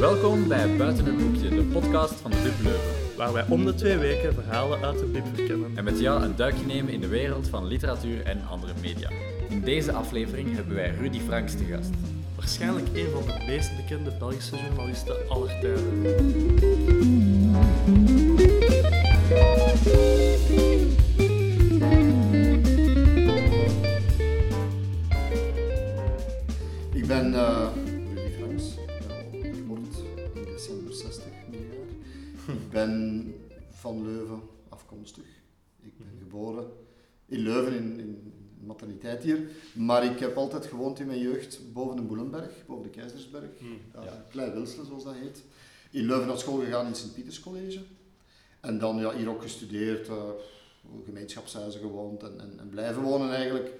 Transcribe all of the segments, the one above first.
Welkom bij Buiten het Boekje, de podcast van de Bib Leuven. waar wij om de twee weken verhalen uit de Bib verkennen. En met jou een duikje nemen in de wereld van literatuur en andere media. In deze aflevering hebben wij Rudy Franks te gast. Waarschijnlijk een van de meest bekende Belgische journalisten aller tijden. Ben van Leuven afkomstig. Ik ben geboren in Leuven, in, in materniteit hier. Maar ik heb altijd gewoond in mijn jeugd boven de Boelenberg, boven de Keizersberg. Hmm. Ja. Klein Wilselen, zoals dat heet. In Leuven naar school gegaan in Sint-Pieters College. En dan ja, hier ook gestudeerd, uh, gemeenschapshuizen gewoond en, en, en blijven wonen eigenlijk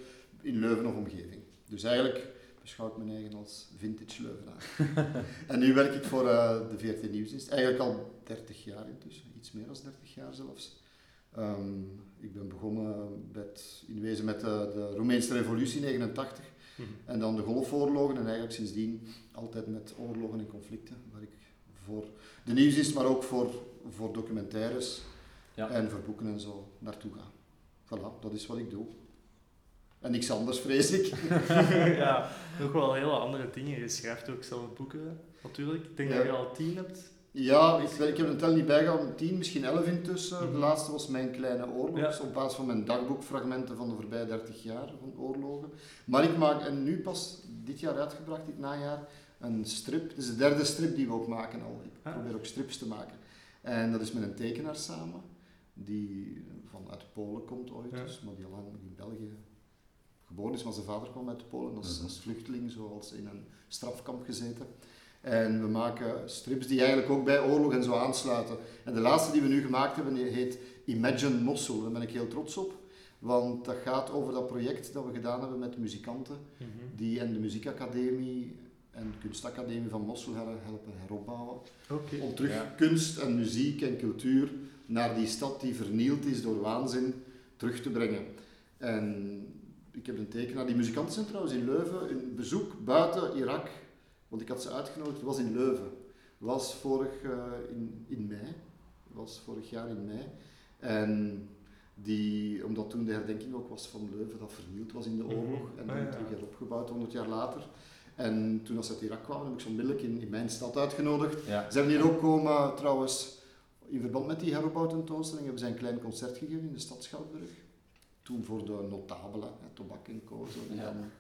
in Leuven of omgeving. Dus eigenlijk beschouw ik mijn eigen als vintage Leuvenaar. en nu werk ik voor uh, de VRT Nieuwsdienst, eigenlijk al 30 jaar intussen, iets meer dan 30 jaar zelfs. Um, ik ben begonnen met, in wezen met de, de Roemeense revolutie 89 Mhm. en dan de golfoorlogen en eigenlijk sindsdien altijd met oorlogen en conflicten, waar ik voor de nieuwsdienst, maar ook voor, voor documentaires Ja. en voor boeken en zo naartoe ga. Voilà, dat is wat ik doe. En niks anders, vrees ik. ja, nog wel hele andere dingen. Je schrijft ook zelf boeken, natuurlijk. Ik denk Ja. dat je al tien hebt. Ja, ik, ik heb een tel niet bijgehouden, 10, misschien 11 intussen. Mhm. De laatste was Mijn Kleine Oorlog, Ja. op basis van mijn dagboekfragmenten van de voorbije 30 jaar van oorlogen. Maar ik maak, en nu pas dit jaar uitgebracht, dit najaar, een strip. Het is de derde strip die we ook maken al. Ik Ah. probeer ook strips te maken. En dat is met een tekenaar samen, die vanuit Polen komt ooit, Ja. dus, maar die al lang in België geboren is, maar zijn vader kwam uit Polen als, Mhm. als vluchteling, zoals in een strafkamp gezeten. En we maken strips die eigenlijk ook bij oorlog en zo aansluiten. En de laatste die we nu gemaakt hebben, die heet Imagine Mosul. Daar ben ik heel trots op. Want dat gaat over dat project dat we gedaan hebben met muzikanten. Die en de muziekacademie en de kunstacademie van Mosul hel- helpen heropbouwen. Om terug Ja. kunst en muziek en cultuur naar die stad die vernield is door waanzin terug te brengen. En ik heb een tekenaar, die muzikanten zijn trouwens in Leuven, een bezoek buiten Irak, want ik had ze uitgenodigd, het was in Leuven. was vorig eh, in, in mei, was vorig jaar in mei. En die, omdat toen de herdenking ook was van Leuven, dat vernield was in de Mhm. oorlog en dan Ah, ja. terug heropgebouwd 100 jaar later. En toen als ze uit Irak kwamen, heb ik ze onmiddellijk in, in mijn stad uitgenodigd. Ja. Ze hebben hier ook komen, trouwens, in verband met die heropbouwtentoonstelling, hebben zij een klein concert gegeven in de stad Schouwburg. Toen voor de notabelen, hè, Tobak en Co. Zo, die Ja. dan-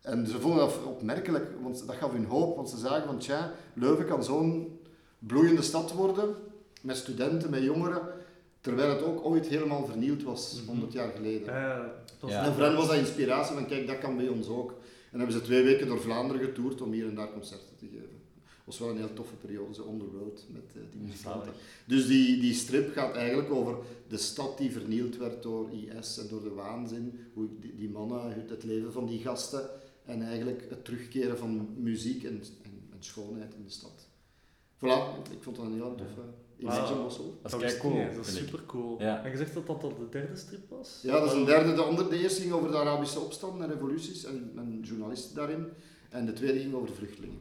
En ze vonden dat opmerkelijk, want dat gaf hun hoop, want ze zagen van, tja, Leuven kan zo'n bloeiende stad worden, met studenten, met jongeren, terwijl het ook ooit helemaal vernield was, Mhm. 100 jaar geleden. Ja, het was Ja. En voor hen was dat inspiratie van, kijk, dat kan bij ons ook. En hebben ze twee weken door Vlaanderen getoerd om hier en daar concerten te geven. Het was wel een heel toffe periode, zo road met eh, die muzikanten. Dus die, die strip gaat eigenlijk over de stad die vernield werd door IS en door de waanzin. Hoe die, die mannen, het- het leven van die gasten en eigenlijk het terugkeren van muziek en, en, en schoonheid in de stad. Voilà, ik vond dat een heel toffe in Mossel. Dat is Dat cool. is super cool. Ja. En je zegt dat dat al de derde strip was? Ja, dat is een derde. De, andere, de eerste ging over de Arabische opstand en revoluties en, en journalisten daarin. En de tweede ging over de vluchtelingen.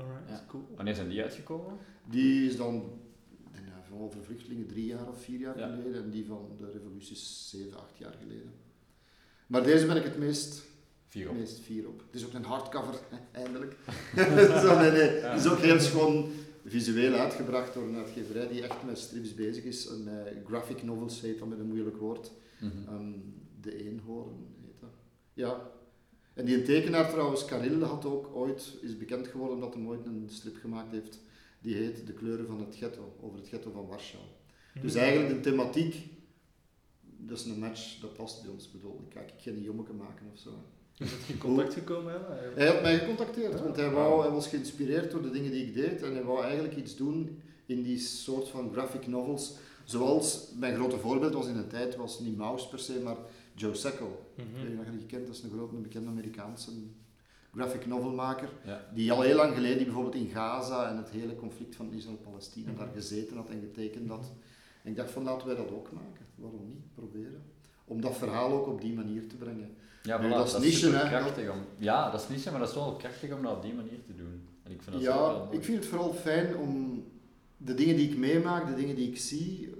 Alright, Ja. cool. Wanneer zijn die uitgekomen? Die is dan ik denk, ja, van over vluchtelingen drie jaar of vier jaar Ja. geleden en die van de revoluties zeven, acht jaar geleden. Maar deze ben ik het meest, Vier op. meest fier op. Het is ook een hardcover, eindelijk. Zo, nee, nee. Het is ook heel schoon visueel uitgebracht door een uitgeverij die echt met strips bezig is. En met graphic novels heet dat met een moeilijk woord. Mhm. Ehm, de eenhoorn heet dat. Ja. En die tekenaar trouwens, Karil, had ook ooit, is bekend geworden omdat hij ooit een strip gemaakt heeft. Die heet De kleuren van het ghetto, over het ghetto van Warschau. Dus Mhm. eigenlijk de thematiek, dat is een match, dat past bij ons. Bedoel, ik ga geen jommeke maken of zo. Is het in contact gekomen? Hè? Hij had mij gecontacteerd, want hij, wou, hij was geïnspireerd door de dingen die ik deed en hij wou eigenlijk iets doen in die soort van graphic novels. Zoals, mijn grote voorbeeld was in een tijd, was niet Maus per se, maar Joe Sacco. Mhm. je die kent, dat is een grote, bekende Amerikaanse graphic novelmaker. Ja. Die al heel lang geleden, die bijvoorbeeld in Gaza en het hele conflict van Israël-Palestina Mhm. daar gezeten had en getekend had. En ik dacht van laten wij dat ook maken. Waarom niet? Proberen. Om dat verhaal ook op die manier te brengen. Ja, Nu, voilà, dat is dat niche, hè. krachtig om... Ja, dat is niche, maar dat is wel krachtig om dat op die manier te doen. En ik vind dat Ja, ik vind het vooral fijn om de dingen die ik meemaak, de dingen die ik zie.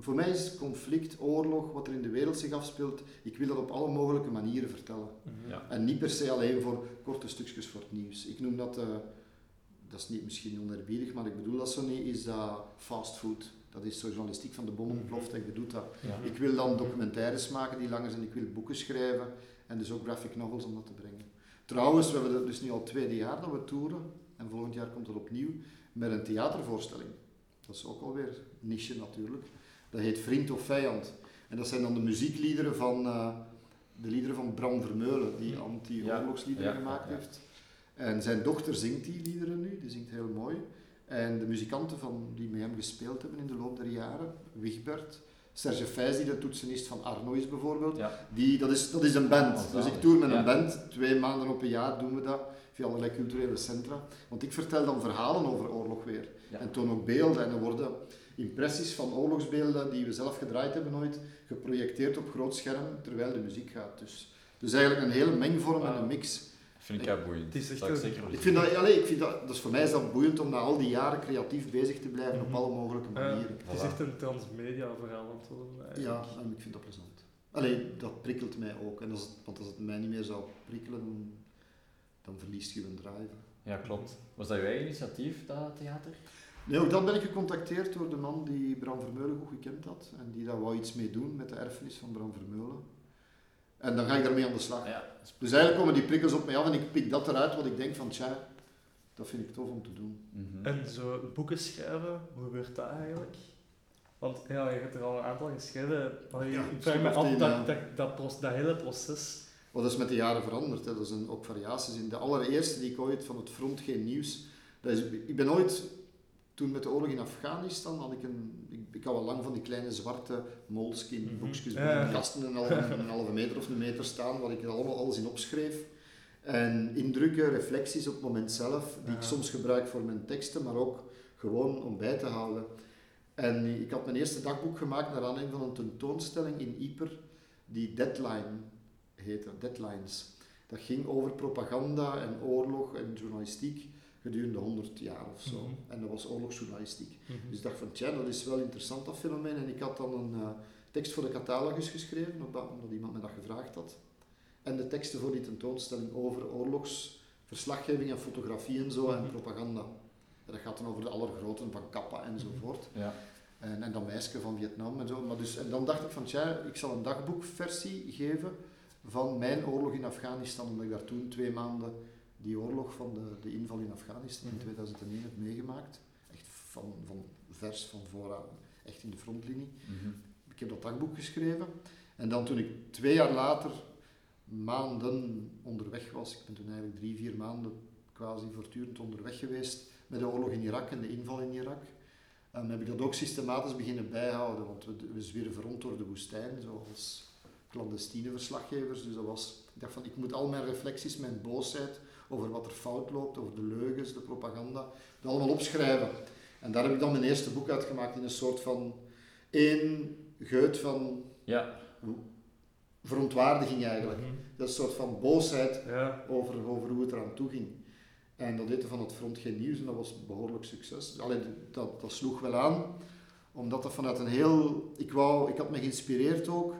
Voor mij is conflict, oorlog, wat er in de wereld zich afspeelt, ik wil dat op alle mogelijke manieren vertellen. Mhm. Ja. En niet per se alleen voor korte stukjes voor het nieuws. Ik noem dat, eh, dat is niet misschien onerbiedig, maar ik bedoel dat zo niet, is dat fastfood. Dat is zo journalistiek van de bom ontploft en je doet dat. Ja. Ik wil dan documentaires maken die langer zijn, ik wil boeken schrijven en dus ook graphic novels om dat te brengen. Trouwens, we hebben het dus nu al tweede jaar dat we toeren en volgend jaar komt het opnieuw met een theatervoorstelling. Dat is ook alweer niche natuurlijk. Dat heet Vriend of Vijand. En dat zijn dan de muziekliederen van, eh, de liederen van Bram Vermeulen, die anti-oorlogsliederen gemaakt heeft. En zijn dochter zingt die liederen nu, die zingt heel mooi. En de muzikanten van, die met hem gespeeld hebben in de loop der jaren, Wigbert, Serge Fijs, die de toetsenist van Arno is bijvoorbeeld, Ja. die, dat, is, dat is een band. Oh, dus ik tour met Ja. een band, twee maanden op een jaar doen we dat, via allerlei culturele centra. Want ik vertel dan verhalen over oorlog weer. Ja. En toon ook beelden en er worden impressies van oorlogsbeelden die we zelf gedraaid hebben ooit, geprojecteerd op groot scherm terwijl de muziek gaat. Dus, dus eigenlijk een hele mengvorm en een mix. Vind ik heel boeiend. Het is echt Dat ik zeker Ik vind dat, allee, ik vind dat, dus voor mij is dat boeiend om na al die jaren creatief bezig te blijven Mhm. op alle mogelijke Ja, manieren. het is echt een transmedia verhaal aan het worden. eigenlijk. Ja, en ik vind dat plezant. Allee, dat prikkelt mij ook. En als het, want als het mij niet meer zou prikkelen, dan, verliest je een drive. Ja, klopt. Was dat jouw eigen initiatief, dat theater? Nee, ook dan ben ik gecontacteerd door de man die Bram Vermeulen goed gekend had. En die daar wou iets mee doen met de erfenis van Bram Vermeulen. En dan ga ik daarmee aan de slag. Ja, Dus eigenlijk komen die prikkels op mij af en ik pik dat eruit wat ik denk van, tja, dat vind ik tof om te doen. Mhm. En zo boeken schrijven, hoe gebeurt dat eigenlijk? Want ja, je hebt er al een aantal geschreven. Maar Ja, ik vraag me tien, dat, dat, dat, proces- dat hele proces. Wat is met de jaren veranderd. Hè. Er zijn ook variaties in. De allereerste die ik ooit van het front geen nieuws. Dat is, ik ben ooit, toen met de oorlog in Afghanistan, had ik een. Ik, ik had al lang van die kleine zwarte moleskin Mhm. boekjes ja. mijn kasten een halve, een halve meter of een meter staan, waar ik er allemaal alles in opschreef. En indrukken, reflecties op het moment zelf, die ik soms gebruik voor mijn teksten, maar ook gewoon om bij te houden. En ik had mijn eerste dagboek gemaakt naar aanleiding van een tentoonstelling in Yper, die Deadline heette, Deadlines. Dat ging over propaganda en oorlog en journalistiek gedurende 100 jaar of zo. Mhm. En dat was oorlogsjournalistiek. Mhm. Dus ik dacht van, tja, dat is wel interessant dat fenomeen. En ik had dan een eh, tekst voor de catalogus geschreven, op- omdat iemand me dat gevraagd had. En de teksten voor die tentoonstelling over oorlogsverslaggeving en fotografie en zo en Mhm. propaganda. En dat gaat dan over de allergroten van Kappa enzovoort. Ja. En, en dat meisje van Vietnam en zo. Maar dus, en dan dacht ik van, tja, ik zal een dagboekversie geven van mijn oorlog in Afghanistan. Omdat ik daar toen twee maanden die oorlog van de, de inval in Afghanistan in Mhm. 2001 heb meegemaakt. Echt van, van vers, van vooraan, echt in de frontlinie. Mhm. Ik heb dat dagboek geschreven. En dan toen ik twee jaar later maanden onderweg was, ik ben toen eigenlijk drie, vier maanden quasi voortdurend onderweg geweest met de oorlog in Irak en de inval in Irak, um, heb ik dat ook systematisch beginnen bijhouden. Want we, we zwierven rond door de woestijn, zoals clandestine verslaggevers. Dus dat was, ik dacht van, ik moet al mijn reflecties, mijn boosheid over wat er fout loopt, over de leugens, de propaganda, dat allemaal opschrijven. En daar heb ik dan mijn eerste boek uitgemaakt in een soort van één geut van Ja, verontwaardiging eigenlijk. Mhm. Dat is een soort van boosheid Ja. over, over hoe het eraan toe ging. En dat heette van het front geen nieuws en dat was behoorlijk succes. Allee, dat, dat sloeg wel aan, omdat dat vanuit een heel... Ik, wou, ik had me geïnspireerd ook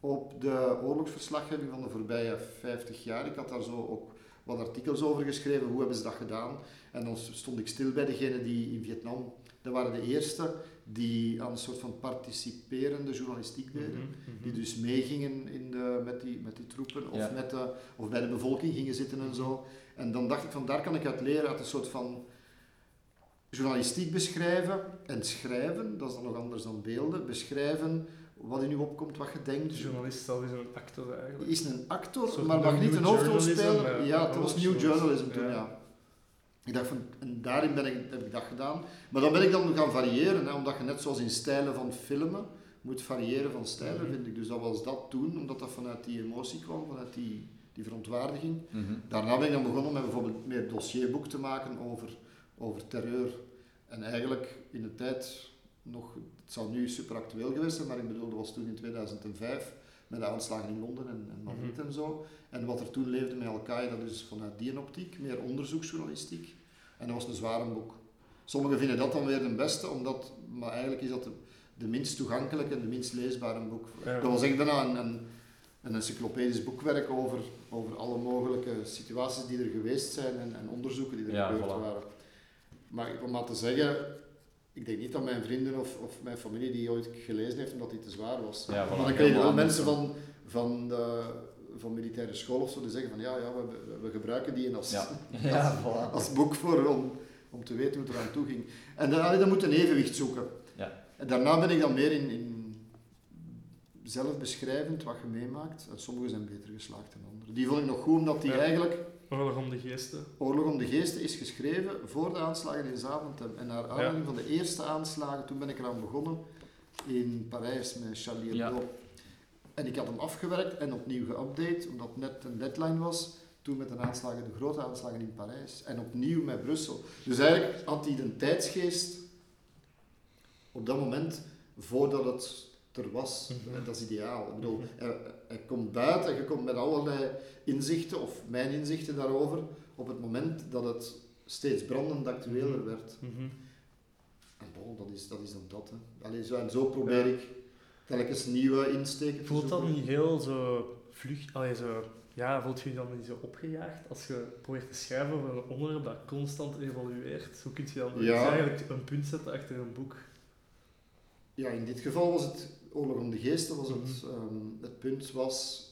op de oorlogsverslaggeving van de voorbije 50 jaar. Ik had daar zo ook wat artikels over geschreven, hoe hebben ze dat gedaan. En dan stond ik stil bij degenen die in Vietnam, dat waren de eerste die aan een soort van participerende journalistiek deden. Mhm, mhm. Die dus meegingen in de, met, die, met die troepen of, Ja. met de, of bij de bevolking gingen zitten en zo. En dan dacht ik van daar kan ik uit leren, uit een soort van journalistiek beschrijven en schrijven, dat is dan nog anders dan beelden, beschrijven wat in u opkomt, wat je denkt. De journalist zelf is een actor eigenlijk. Is een actor, maar mag niet een hoofdrol journalism, spelen. eh, Ja, het was new journalism toen, ja. ja. Ik dacht van, en daarin ben ik, heb ik dat gedaan. Maar dan ben ik dan gaan variëren, hè, omdat je net zoals in stijlen van filmen moet variëren van stijlen, Mhm. vind ik. Dus dat was dat toen, omdat dat vanuit die emotie kwam, vanuit die, die verontwaardiging. Mhm. Daarna ben ik dan begonnen met bijvoorbeeld meer dossierboek te maken over, over terreur. En eigenlijk in de tijd nog, het zou nu super actueel geweest zijn, maar ik bedoel, dat was toen in 2005 met de aanslagen in Londen en, en Madrid Mhm. en zo. En wat er toen leefde met Al-Qaeda, dus vanuit die optiek, meer onderzoeksjournalistiek. En dat was een zware boek. Sommigen vinden dat dan weer de beste, omdat, maar eigenlijk is dat de, de minst toegankelijke en de minst leesbare boek. Ja. Dat was echt bijna een, een, een encyclopedisch boekwerk over, over alle mogelijke situaties die er geweest zijn en, en onderzoeken die er Ja, gebeurd voilà. waren. Maar om maar te zeggen, ik denk niet dat mijn vrienden of, of mijn familie die ooit gelezen heeft omdat die te zwaar was. Ja, voilà. maar dan krijg je wel mensen anders. van, van, de, van militaire school of zo die zeggen van ja, ja we, we- gebruiken die als, Ja. Ja, voilà. als boek voor om, om te weten hoe het eraan toe ging. En dan, allee, dan moet je een evenwicht zoeken. Ja. En daarna ben ik dan meer in, in zelf beschrijvend wat je meemaakt. En sommige zijn beter geslaagd dan andere. Die vond ik nog goed, omdat die Ja. eigenlijk, Oorlog om de geesten. Oorlog om de Geesten is geschreven voor de aanslagen in Zaventem. En naar aanleiding van de eerste aanslagen, toen ben ik eraan begonnen in Parijs met Charlie Ja. Hebdo. En ik had hem afgewerkt en opnieuw geüpdate, omdat het net een deadline was. Toen met de aanslagen, de grote aanslagen in Parijs. En opnieuw met Brussel. Dus eigenlijk had hij de tijdsgeest op dat moment voordat het er was. Mhm. Dat is ideaal. Ik bedoel, hij, hij komt buiten en je komt met allerlei inzichten, of mijn inzichten daarover, op het moment dat het steeds brandend actueler Mhm. werd. Mhm. En bon, dat is, dat is dan dat. Hè. Allee, zo, en zo probeer Ja. ik telkens nieuwe insteken te Voelt dat niet heel zo vlug, allee, zo, ja, voelt je je dan niet zo opgejaagd als je probeert te schrijven over een onderwerp dat constant evolueert? Hoe kun je dan Ja. dus eigenlijk een punt zetten achter een boek? Ja, in dit geval was het Oorlog om de Geesten, was het, Mhm. ehm, het punt was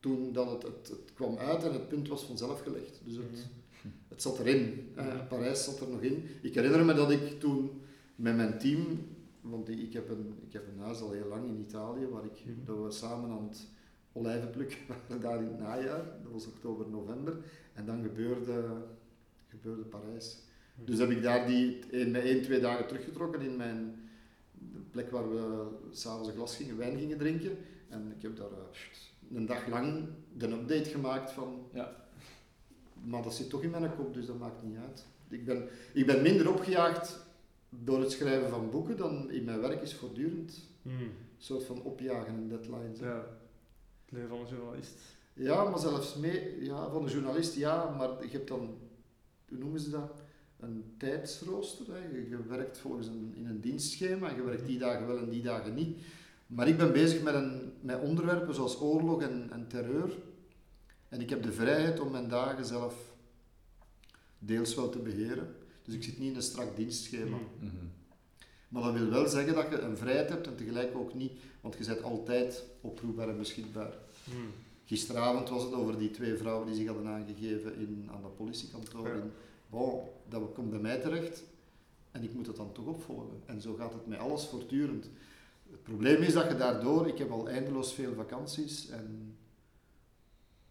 toen dat het, het, het kwam uit en het punt was vanzelf gelegd. Dus het, Mhm. het zat erin. Mhm. Parijs zat er nog in. Ik herinner me dat ik toen met mijn team, want ik heb een, ik heb een huis al heel lang in Italië, waar ik, Mhm. dat we samen aan het olijvenplukken waren daar in het najaar, dat was oktober, november, en dan gebeurde, gebeurde Parijs. Dus heb ik daar die een, met één, twee dagen teruggetrokken in mijn plek waar we s'avonds een glas gingen, wijn gingen drinken. En ik heb daar eh, een dag lang de update gemaakt van... Ja. Maar dat zit toch in mijn kop, dus dat maakt niet uit. Ik ben, ik ben minder opgejaagd door het schrijven van boeken dan in mijn werk is voortdurend Mhm. een soort van opjagen en deadlines. Ja, het leven van een journalist. Ja, maar zelfs mee, ja, van een journalist, ja, maar je hebt dan, hoe noemen ze dat? Een tijdsrooster. Hè. Je, je werkt volgens een, in een dienstschema, je werkt die dagen wel en die dagen niet. Maar ik ben bezig met, een, met onderwerpen zoals oorlog en, en terreur. En ik heb de vrijheid om mijn dagen zelf deels wel te beheren. Dus ik zit niet in een strak dienstschema. Mhm. Mhm. Maar dat wil wel zeggen dat je een vrijheid hebt en tegelijk ook niet, want je bent altijd oproepbaar en beschikbaar. Mhm. Gisteravond was het over die twee vrouwen die zich hadden aangegeven in, aan dat politiekantoor. Ja. In, bon, dat komt bij mij terecht en ik moet het dan toch opvolgen. En zo gaat het met alles voortdurend. Het probleem is dat je daardoor, ik heb al eindeloos veel vakanties en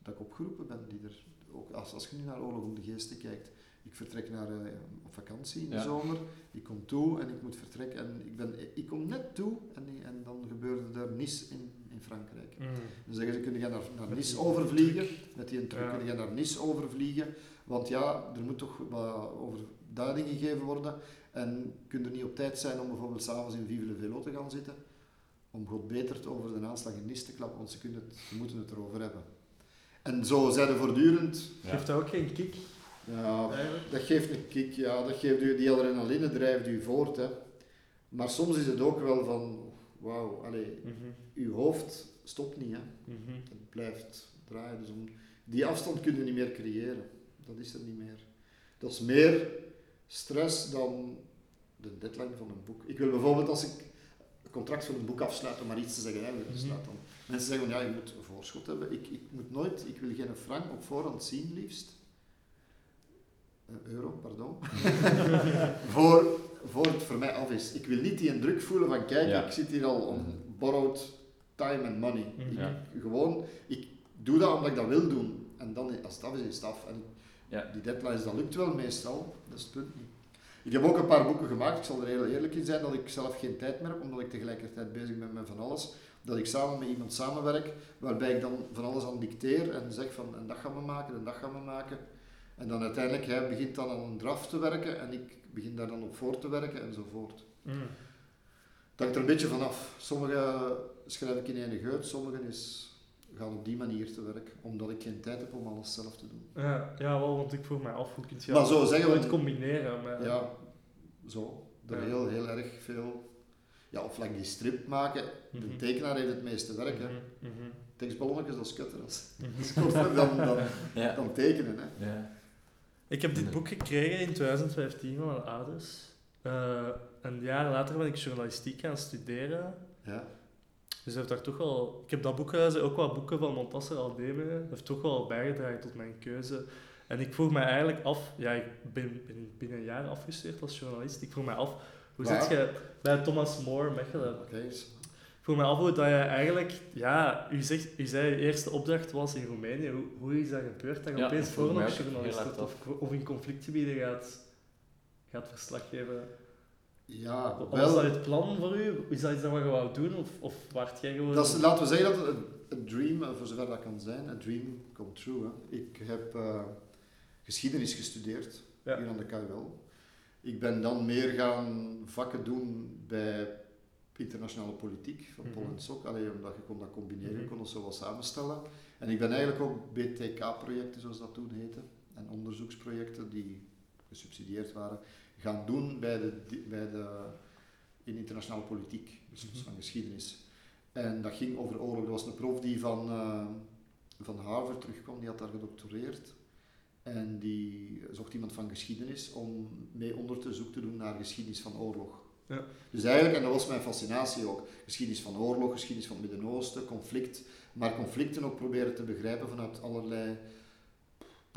dat ik opgeroepen ben. Die er, ook als, als je nu naar Oorlog om de Geesten kijkt, ik vertrek naar, eh, op vakantie in de Ja. zomer, ik kom toe en ik moet vertrekken en ik, ben, ik kom net toe en, en dan gebeurde er Nice in, in Frankrijk. Mhm. Dan zeggen ze, kun je naar, naar Nice overvliegen? Met die truc Ja. kun je naar Nice overvliegen. Want ja, er moet toch wat over duiding gegeven worden. En kun er niet op tijd zijn om bijvoorbeeld s'avonds in Vive le Velo te gaan zitten. Om God beter te over de aanslag in Nice te klappen, want ze, kunnen het, ze moeten het erover hebben. En zo zijn er voortdurend... Ja. Geeft dat ook geen kick, Ja, eigenlijk? dat geeft een kick, ja, dat geeft u, die adrenaline drijft u voort. Hè. Maar soms is het ook wel van, wauw, allee, Mhm. uw hoofd stopt niet. Hè. Mhm. Het blijft draaien. Dus om, die afstand kun je niet meer creëren. Dat is er niet meer. Dat is meer stress dan de deadline van een boek. Ik wil bijvoorbeeld als ik een contract voor een boek afsluit, om maar iets te zeggen, hè, Mhm. sluit dan. mensen zeggen van ja, je moet een voorschot hebben. Ik, ik moet nooit, ik wil geen frank op voorhand zien liefst. Een euro, pardon. voor, voor het voor mij af is. Ik wil niet die een druk voelen van kijk, Ja. ik zit hier al on Mhm. borrowed time and money. Mhm. Ik-. Gewoon, ik doe dat omdat ik dat wil doen. En dan, als het af is, is het af. En Ja. die deadlines, dat lukt wel meestal. Dat is het punt niet. Ik heb ook een paar boeken gemaakt, ik zal er heel eerlijk in zijn, dat ik zelf geen tijd meer heb, omdat ik tegelijkertijd bezig ben met van alles. Dat ik samen met iemand samenwerk, waarbij ik dan van alles aan dicteer en zeg van, en dat gaan we maken, en dat gaan we maken. En dan uiteindelijk, hij begint dan aan een draft te werken en ik begin daar dan op voor te werken enzovoort. Mhm. Het hangt er een beetje vanaf. Sommige schrijf ik in één geut, sommige is gaan op die manier te werk, omdat ik geen tijd heb om alles zelf te doen. Ja, ja wel, want ik vroeg mij af hoe kun je Maar zo zeggen we- het combineren met... Ja, zo. Er Ja. heel, heel erg veel... Ja, of like die strip maken, de Mhm. tekenaar heeft het meeste werk. Hè. Mhm, mhm, Tekstballonnetjes, dat is kutter. Dat is, mhm. dat is korter dan, dan, Ja. dan tekenen. Hè. ja. Ik heb dit boek gekregen in 2015 van mijn ouders. Eh, een jaar later ben ik journalistiek gaan studeren. Ja. Dus heeft daar toch wel... Ik heb dat boek gelezen, ook wat boeken van Montasser. Dat heeft toch wel bijgedragen tot mijn keuze. En ik vroeg me eigenlijk af... Ja, ik ben, ben binnen een jaar afgestudeerd als journalist. Ik vroeg me af... Hoe zit je bij Thomas More Mechelen? Oké, dus- Ik vroeg me af hoe dat je eigenlijk... Ja, u, zegt, u zei je eerste opdracht was in Roemenië. Hoe, hoe is dat gebeurd? Dat je Ja, opeens heel wordt hard of, of in conflictgebieden gaat, gaat verslag geven. Ja, Was wel... dat het plan voor u? Is dat iets dat je wou doen? Of, of waart jij gewoon... Dat is, laten we zeggen dat het een, dream, eh, voor zover dat kan zijn, een dream come true. Hè. Ik heb eh, geschiedenis gestudeerd Ja. hier aan de KUL. Ik ben dan meer gaan vakken doen bij internationale politiek van Pol Mhm. en Sok, alleen omdat je kon dat combineren, Mhm. kon het zo wat samenstellen. En ik ben eigenlijk ook BTK-projecten, zoals dat toen heette, en onderzoeksprojecten die gesubsidieerd waren, gaan doen bij de, bij de, in internationale politiek, dus Mhm. van geschiedenis. En dat ging over oorlog. Er was een prof die van, eh, van Harvard terugkwam, die had daar gedoctoreerd. En die zocht iemand van geschiedenis om mee onderzoek te doen naar geschiedenis van oorlog. Ja. Dus eigenlijk, en dat was mijn fascinatie ook, geschiedenis van oorlog, geschiedenis van het Midden-Oosten, conflict, maar conflicten ook proberen te begrijpen vanuit allerlei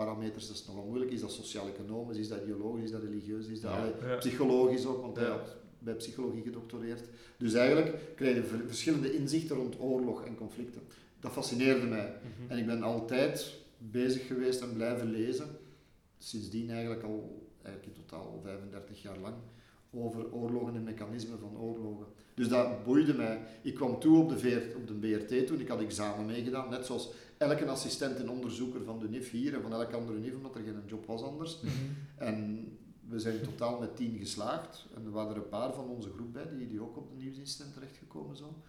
parameters. Dat is nogal moeilijk. Is dat sociaal-economisch, is dat ideologisch, is dat religieus, is dat Ja. allee, Ja. psychologisch ook, want hij had bij psychologie gedoctoreerd. Dus eigenlijk kreeg je ver- verschillende inzichten rond oorlog en conflicten. Dat fascineerde mij. Mhm. En ik ben altijd bezig geweest en blijven lezen, sindsdien eigenlijk al, eigenlijk in totaal al 35 jaar lang, over oorlogen en mechanismen van oorlogen. Dus dat boeide mij. Ik kwam toe op de, VR op de BRT toen, ik had examen meegedaan, net zoals elke assistent en onderzoeker van de NIF hier en van elke andere NIF, omdat er geen job was anders. Mhm. En we zijn totaal met tien geslaagd. En er waren er een paar van onze groep bij die, die ook op de nieuwsdienst zijn terechtgekomen. Zo.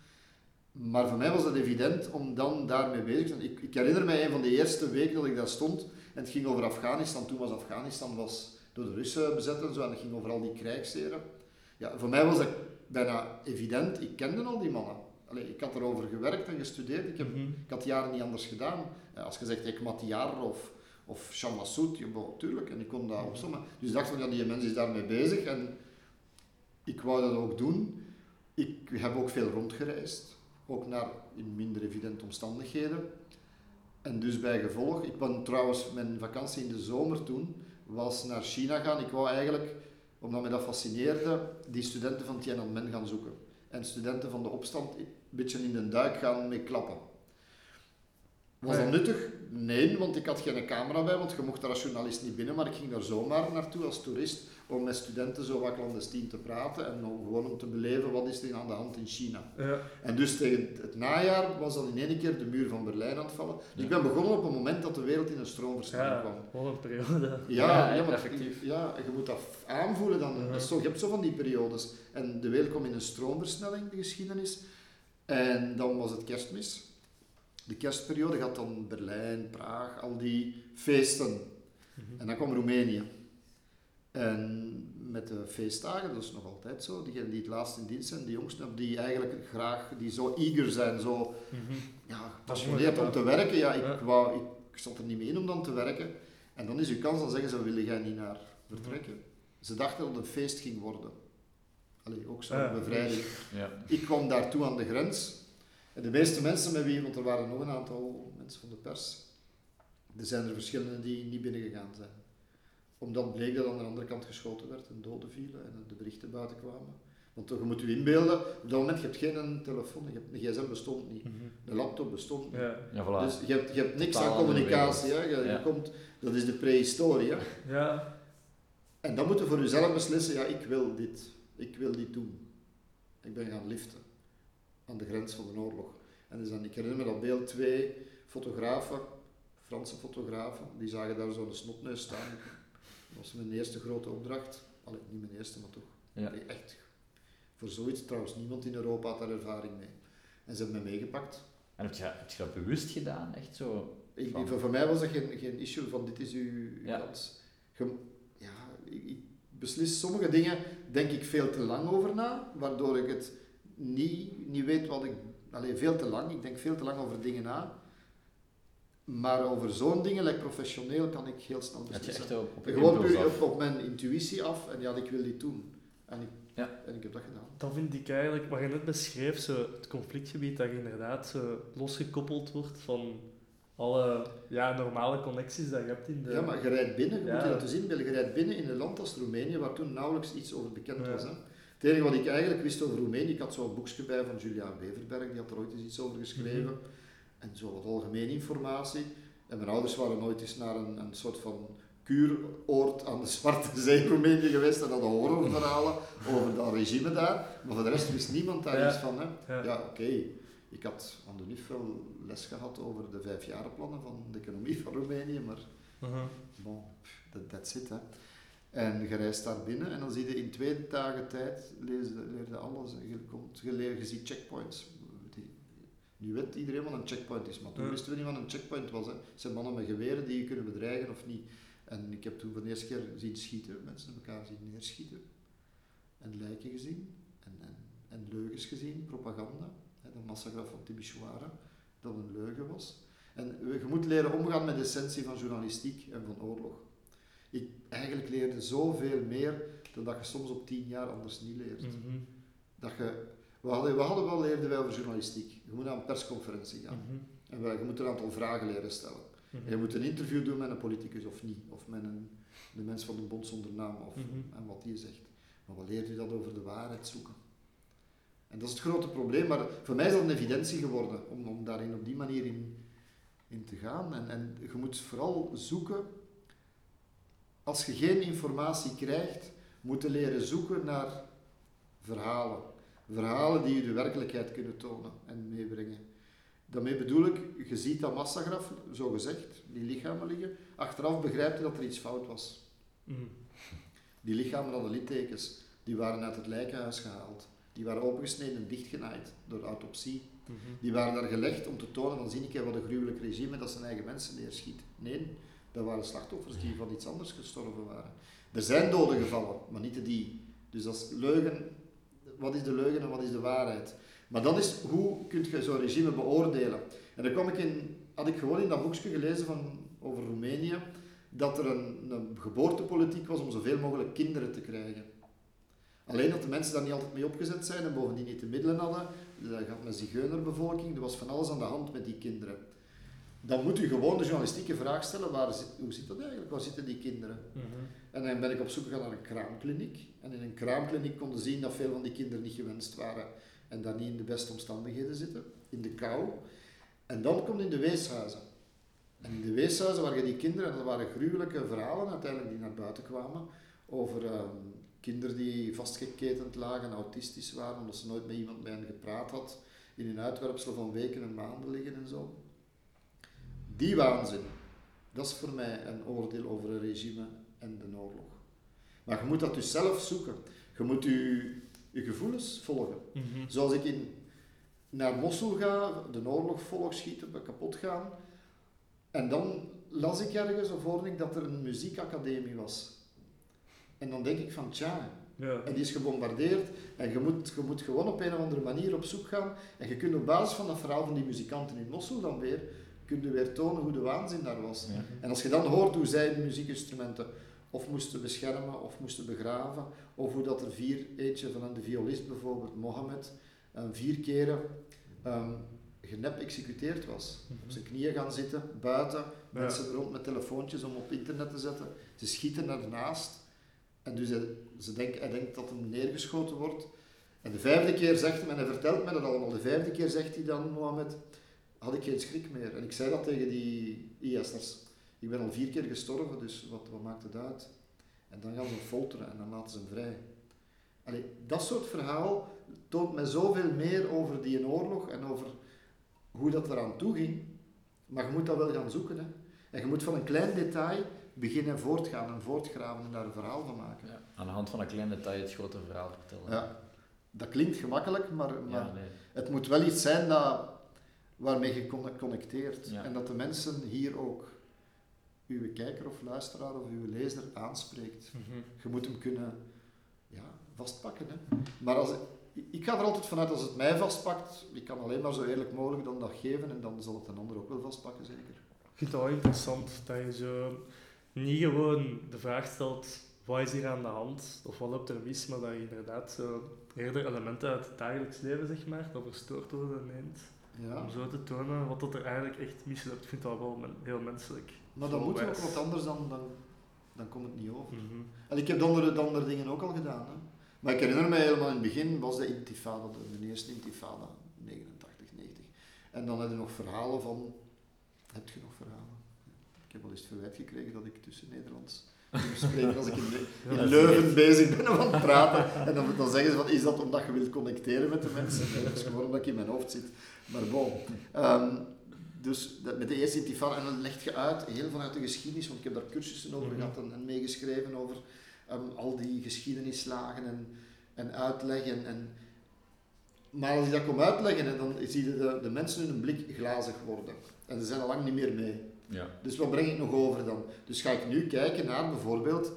Maar voor mij was dat evident om dan daarmee bezig te zijn. Ik, ik herinner mij een van de eerste weken dat ik daar stond en het ging over Afghanistan. Toen was Afghanistan was door de Russen bezet en zo en het ging over al die krijgsheren. Ja, voor mij was dat bijna evident. Ik kende al die mannen. Allee, ik had erover gewerkt en gestudeerd. Ik, heb, Mhm. ik had jaren niet anders gedaan. Ja, als je zegt Ekmat Yar of, of Jean Massoud, ja, bon, tuurlijk, en ik kon dat opzommen. Dus ik dacht van, ja, die mens is daarmee bezig en ik wou dat ook doen. Ik heb ook veel rondgereisd, ook naar in minder evidente omstandigheden. En dus bij gevolg, ik ben trouwens, mijn vakantie in de zomer toen, was naar China gaan. Ik wou eigenlijk, omdat me dat fascineerde, die studenten van Tiananmen gaan zoeken. En studenten van de opstand een beetje in de duik gaan mee klappen. Was dat Nee. nuttig? Nee, want ik had geen camera bij, want je mocht daar als journalist niet binnen, maar ik ging daar zomaar naartoe als toerist om met studenten zo wat clandestien te praten en om gewoon om te beleven wat is er aan de hand in China. Ja. En dus tegen het najaar was dan in één keer de muur van Berlijn aan het vallen. Dus ik ben begonnen op het moment dat de wereld in een stroomversnelling kwam. Ja, een periode. Ja, Ja, maar effectief. Ja, je moet dat aanvoelen dan. Zo, je hebt zo van die periodes. En de wereld kwam in een stroomversnelling, de geschiedenis. En dan was het kerstmis. De kerstperiode gaat dan Berlijn, Praag, al die feesten. Mhm. En dan kwam Roemenië. En met de feestdagen, dat is nog altijd zo, diegenen die het laatst in dienst zijn, die jongsten, die eigenlijk graag, die zo eager zijn, zo Mhm. ja, gepassioneerd om te werken. Ja, ik, wou, ik zat er niet mee in om dan te werken. En dan is uw kans, dan zeggen ze, willen jij niet naar vertrekken? Ze dachten dat het een feest ging worden. Allee, ook zo'n Ja. bevrijding. Ja. Ik kwam daartoe aan de grens. En de meeste mensen met wie, want er waren nog een aantal mensen van de pers, er zijn er verschillende die niet binnengegaan zijn. Omdat bleek dat aan de andere kant geschoten werd en doden vielen en de berichten buiten kwamen. Want je moet je inbeelden, op dat moment je hebt geen telefoon, je hebt, een gsm bestond niet, Mhm. een laptop bestond niet. Ja. Ja, voilà. Dus je hebt, je hebt niks Totaal aan communicatie. Hè. Je, je Ja. komt, dat is de prehistorie. Hè. Ja. En dan moet je voor jezelf beslissen, ja, ik wil dit. Ik wil dit doen. Ik ben gaan liften aan de grens van de oorlog. En dus dan, ik herinner me dat beeld, twee fotografen, Franse fotografen, die zagen daar zo'n snotneus staan. Dat was mijn eerste grote opdracht. Allee, niet mijn eerste, maar toch. Ja. Echt. Voor zoiets, trouwens, niemand in Europa had daar ervaring mee. En ze hebben me meegepakt. En heb je, heb je dat bewust gedaan? Echt zo? Ik, Van- voor, voor mij was dat geen, geen issue van dit is uw, Ja. kans. Je- ja, ik, ik beslis sommige dingen, denk ik veel te lang over na, waardoor ik het niet, niet weet wat ik... Alleen veel te lang, ik denk veel te lang over dingen na. Maar over zo'n dingen, like professioneel, kan ik heel snel beslissen. echt op, op een Gewoon puur op, op mijn intuïtie af en ja, ik wil dit doen. En ik, Ja. en ik heb dat gedaan. Dat vind ik eigenlijk, wat je net beschreef, zo, het conflictgebied dat je inderdaad zo losgekoppeld wordt van alle ja, normale connecties dat je hebt in de... Ja, maar je rijdt binnen, je Ja. moet je dat dus inbeelden, je rijdt binnen in een land als Roemenië, waar toen nauwelijks iets over bekend Ja. was. Hè. Het enige wat ik eigenlijk wist over Roemenië, ik had zo'n boekje bij van Julian Beverberg, die had er ooit eens iets over geschreven. Mhm. En zo wat algemene informatie. En mijn ouders waren nooit eens naar een, een soort van kuuroord aan de Zwarte Zee Roemenië geweest en hadden horrorverhalen over dat regime daar. Maar voor de rest wist niemand daar Ja. iets van. Hè. Ja. Ja, oké. Ik had aan de NUF wel les gehad over de vijfjarenplannen van de economie van Roemenië, maar Mhm. Bon, that, that's it. Hè. En je reist daar binnen en dan zie je in twee dagen tijd, lees, leer je alles. Je, komt, je, je ziet checkpoints. Nu weet iedereen wat een checkpoint is, maar toen Ja. wisten we niet wat een checkpoint was. Hè. Het zijn mannen met geweren die je kunnen bedreigen of niet. En ik heb toen voor de eerste keer zien schieten, mensen elkaar zien neerschieten. En lijken gezien, en, en, en leugens gezien, propaganda. Hè, de massagraf van Timisoara, dat een leugen was. En je moet leren omgaan met de essentie van journalistiek en van oorlog. Ik eigenlijk leerde zoveel meer dan dat je soms op tien jaar anders niet leert. Mhm. Dat je, we, hadden, we hadden wel leerden wij over journalistiek. Je moet naar een persconferentie gaan. Mhm. En wij- je moet een aantal vragen leren stellen. Mhm. En je moet een interview doen met een politicus of niet. Of met een, de mens van de bond zonder naam. Of, Mhm. En wat die zegt. Maar wat leert u dat over de waarheid zoeken? En dat is het grote probleem. Maar voor mij is dat een evidentie geworden. Om, om daarin op die manier in, in te gaan. En, en je moet vooral zoeken. Als je geen informatie krijgt, moet je leren zoeken naar verhalen. Verhalen die je de werkelijkheid kunnen tonen en meebrengen. Daarmee bedoel ik, je ziet dat massagraf, zo gezegd, die lichamen liggen. Achteraf begrijp je dat er iets fout was. Mhm. Die lichamen hadden littekens, die waren uit het lijkenhuis gehaald. Die waren opengesneden en dichtgenaaid door autopsie. Mhm. Die waren daar gelegd om te tonen, dan zie ik wat een gruwelijk regime dat zijn eigen mensen neerschiet. Nee, dat waren slachtoffers die van iets anders gestorven waren. Er zijn doden gevallen, maar niet die. Dus dat is leugen. Wat is de leugen en wat is de waarheid? Maar dan is, hoe kun je zo'n regime beoordelen? En dan kwam ik in, had ik gewoon in dat boekje gelezen van, over Roemenië, dat er een, een geboortepolitiek was om zoveel mogelijk kinderen te krijgen. Alleen dat de mensen daar niet altijd mee opgezet zijn en bovendien niet de middelen hadden. Dat gaat met zigeunerbevolking, er was van alles aan de hand met die kinderen. Dan moet u gewoon de journalistieke vraag stellen, waar hoe zit dat eigenlijk? Waar zitten die kinderen? Mhm. En dan ben ik op zoek gegaan naar een kraamkliniek. En in een kraamkliniek konden zien dat veel van die kinderen niet gewenst waren en daar niet in de beste omstandigheden zitten, in de kou. En dan komt in de weeshuizen. En in de weeshuizen waren die kinderen, en dat waren gruwelijke verhalen uiteindelijk die naar buiten kwamen, over ehm, kinderen die vastgeketend lagen, autistisch waren, omdat ze nooit met iemand bij hen gepraat had, in een uitwerpsel van weken en maanden liggen en zo. Die waanzin, dat is voor mij een oordeel over een regime en de oorlog. Maar je moet dat dus zelf zoeken. Je moet je, je gevoelens volgen. Mhm. Zoals ik in, naar Mosul ga, de oorlog volg, schieten, kapot gaan. En dan las ik ergens of hoorde ik dat er een muziekacademie was. En dan denk ik van, tja, Ja. en die is gebombardeerd. En je moet, je moet gewoon op een of andere manier op zoek gaan. En je kunt op basis van dat verhaal van die muzikanten in Mosul dan weer, kun je weer tonen hoe de waanzin daar was. Ja. En als je dan hoort hoe zij de muziekinstrumenten of moesten beschermen of moesten begraven, of hoe dat er vier, eentje van de violist bijvoorbeeld, Mohammed, vier keren ehm genep executeerd was. Op zijn knieën gaan zitten, buiten, Ja. mensen rond met telefoontjes om op internet te zetten. Ze schieten ernaast. En dus hij, ze denkt, hij denkt dat hem neergeschoten wordt. En de vijfde keer zegt hij, en hij vertelt me dat allemaal, de vijfde keer zegt hij dan, Mohammed, had ik geen schrik meer. En ik zei dat tegen die IS'ers. Ik ben al vier keer gestorven, dus wat, wat maakt het uit? En dan gaan ze folteren en dan laten ze hem vrij. Allee, dat soort verhaal toont mij zoveel meer over die oorlog en over hoe dat eraan toe ging. Maar je moet dat wel gaan zoeken. Hè. En je moet van een klein detail beginnen voortgaan en voortgraven en daar een verhaal van maken. Ja. Aan de hand van een klein detail het grote verhaal vertellen. Ja. Dat klinkt gemakkelijk, maar, maar Ja, nee. het moet wel iets zijn dat, waarmee je con- connecteert. Ja. En dat de mensen hier ook uw kijker of luisteraar of uw lezer aanspreekt. Je moet hem kunnen ja, vastpakken. Hè. Maar als, ik ga er altijd vanuit, als het mij vastpakt, ik kan alleen maar zo eerlijk mogelijk dan dat geven en dan zal het een ander ook wel vastpakken, zeker. Ik vind het wel interessant dat je zo niet gewoon de vraag stelt wat is hier aan de hand of wat loopt er mis, maar dat je inderdaad zo eerder elementen uit het dagelijks leven zeg maar, dat verstoord worden neemt. Ja. Om zo te tonen wat dat er eigenlijk echt misloopt. Ik vind dat wel men- heel menselijk. Maar dan Zo moet ook wat anders dan, dan, dan komt het niet over. Mhm. En ik heb de andere, de andere dingen ook al gedaan. Hè. Maar ik herinner me helemaal in het begin was de intifada, de, de eerste intifada, 89, 90. En dan heb je nog verhalen van, heb je nog verhalen? Ik heb al eens het verwijt gekregen dat ik tussen Nederlands spreken als ik in, Le- in Leuven bezig ben om aan het praten. En dan, dan zeggen ze van, is dat omdat je wilt connecteren met de mensen? Dat is gewoon omdat ik in mijn hoofd zit. Maar bon. Ehm, dus dat, met de eerste intifada, en dan leg je uit, heel vanuit de geschiedenis, want ik heb daar cursussen over Mhm. gehad en, en meegeschreven over ehm, al die geschiedenislagen en, en uitleggen. En, maar als ik dat kom uitleggen, hè, dan zie je de, de mensen hun blik glazig worden. En ze zijn al lang niet meer mee. Ja. Dus wat breng ik nog over dan? Dus ga ik nu kijken naar bijvoorbeeld,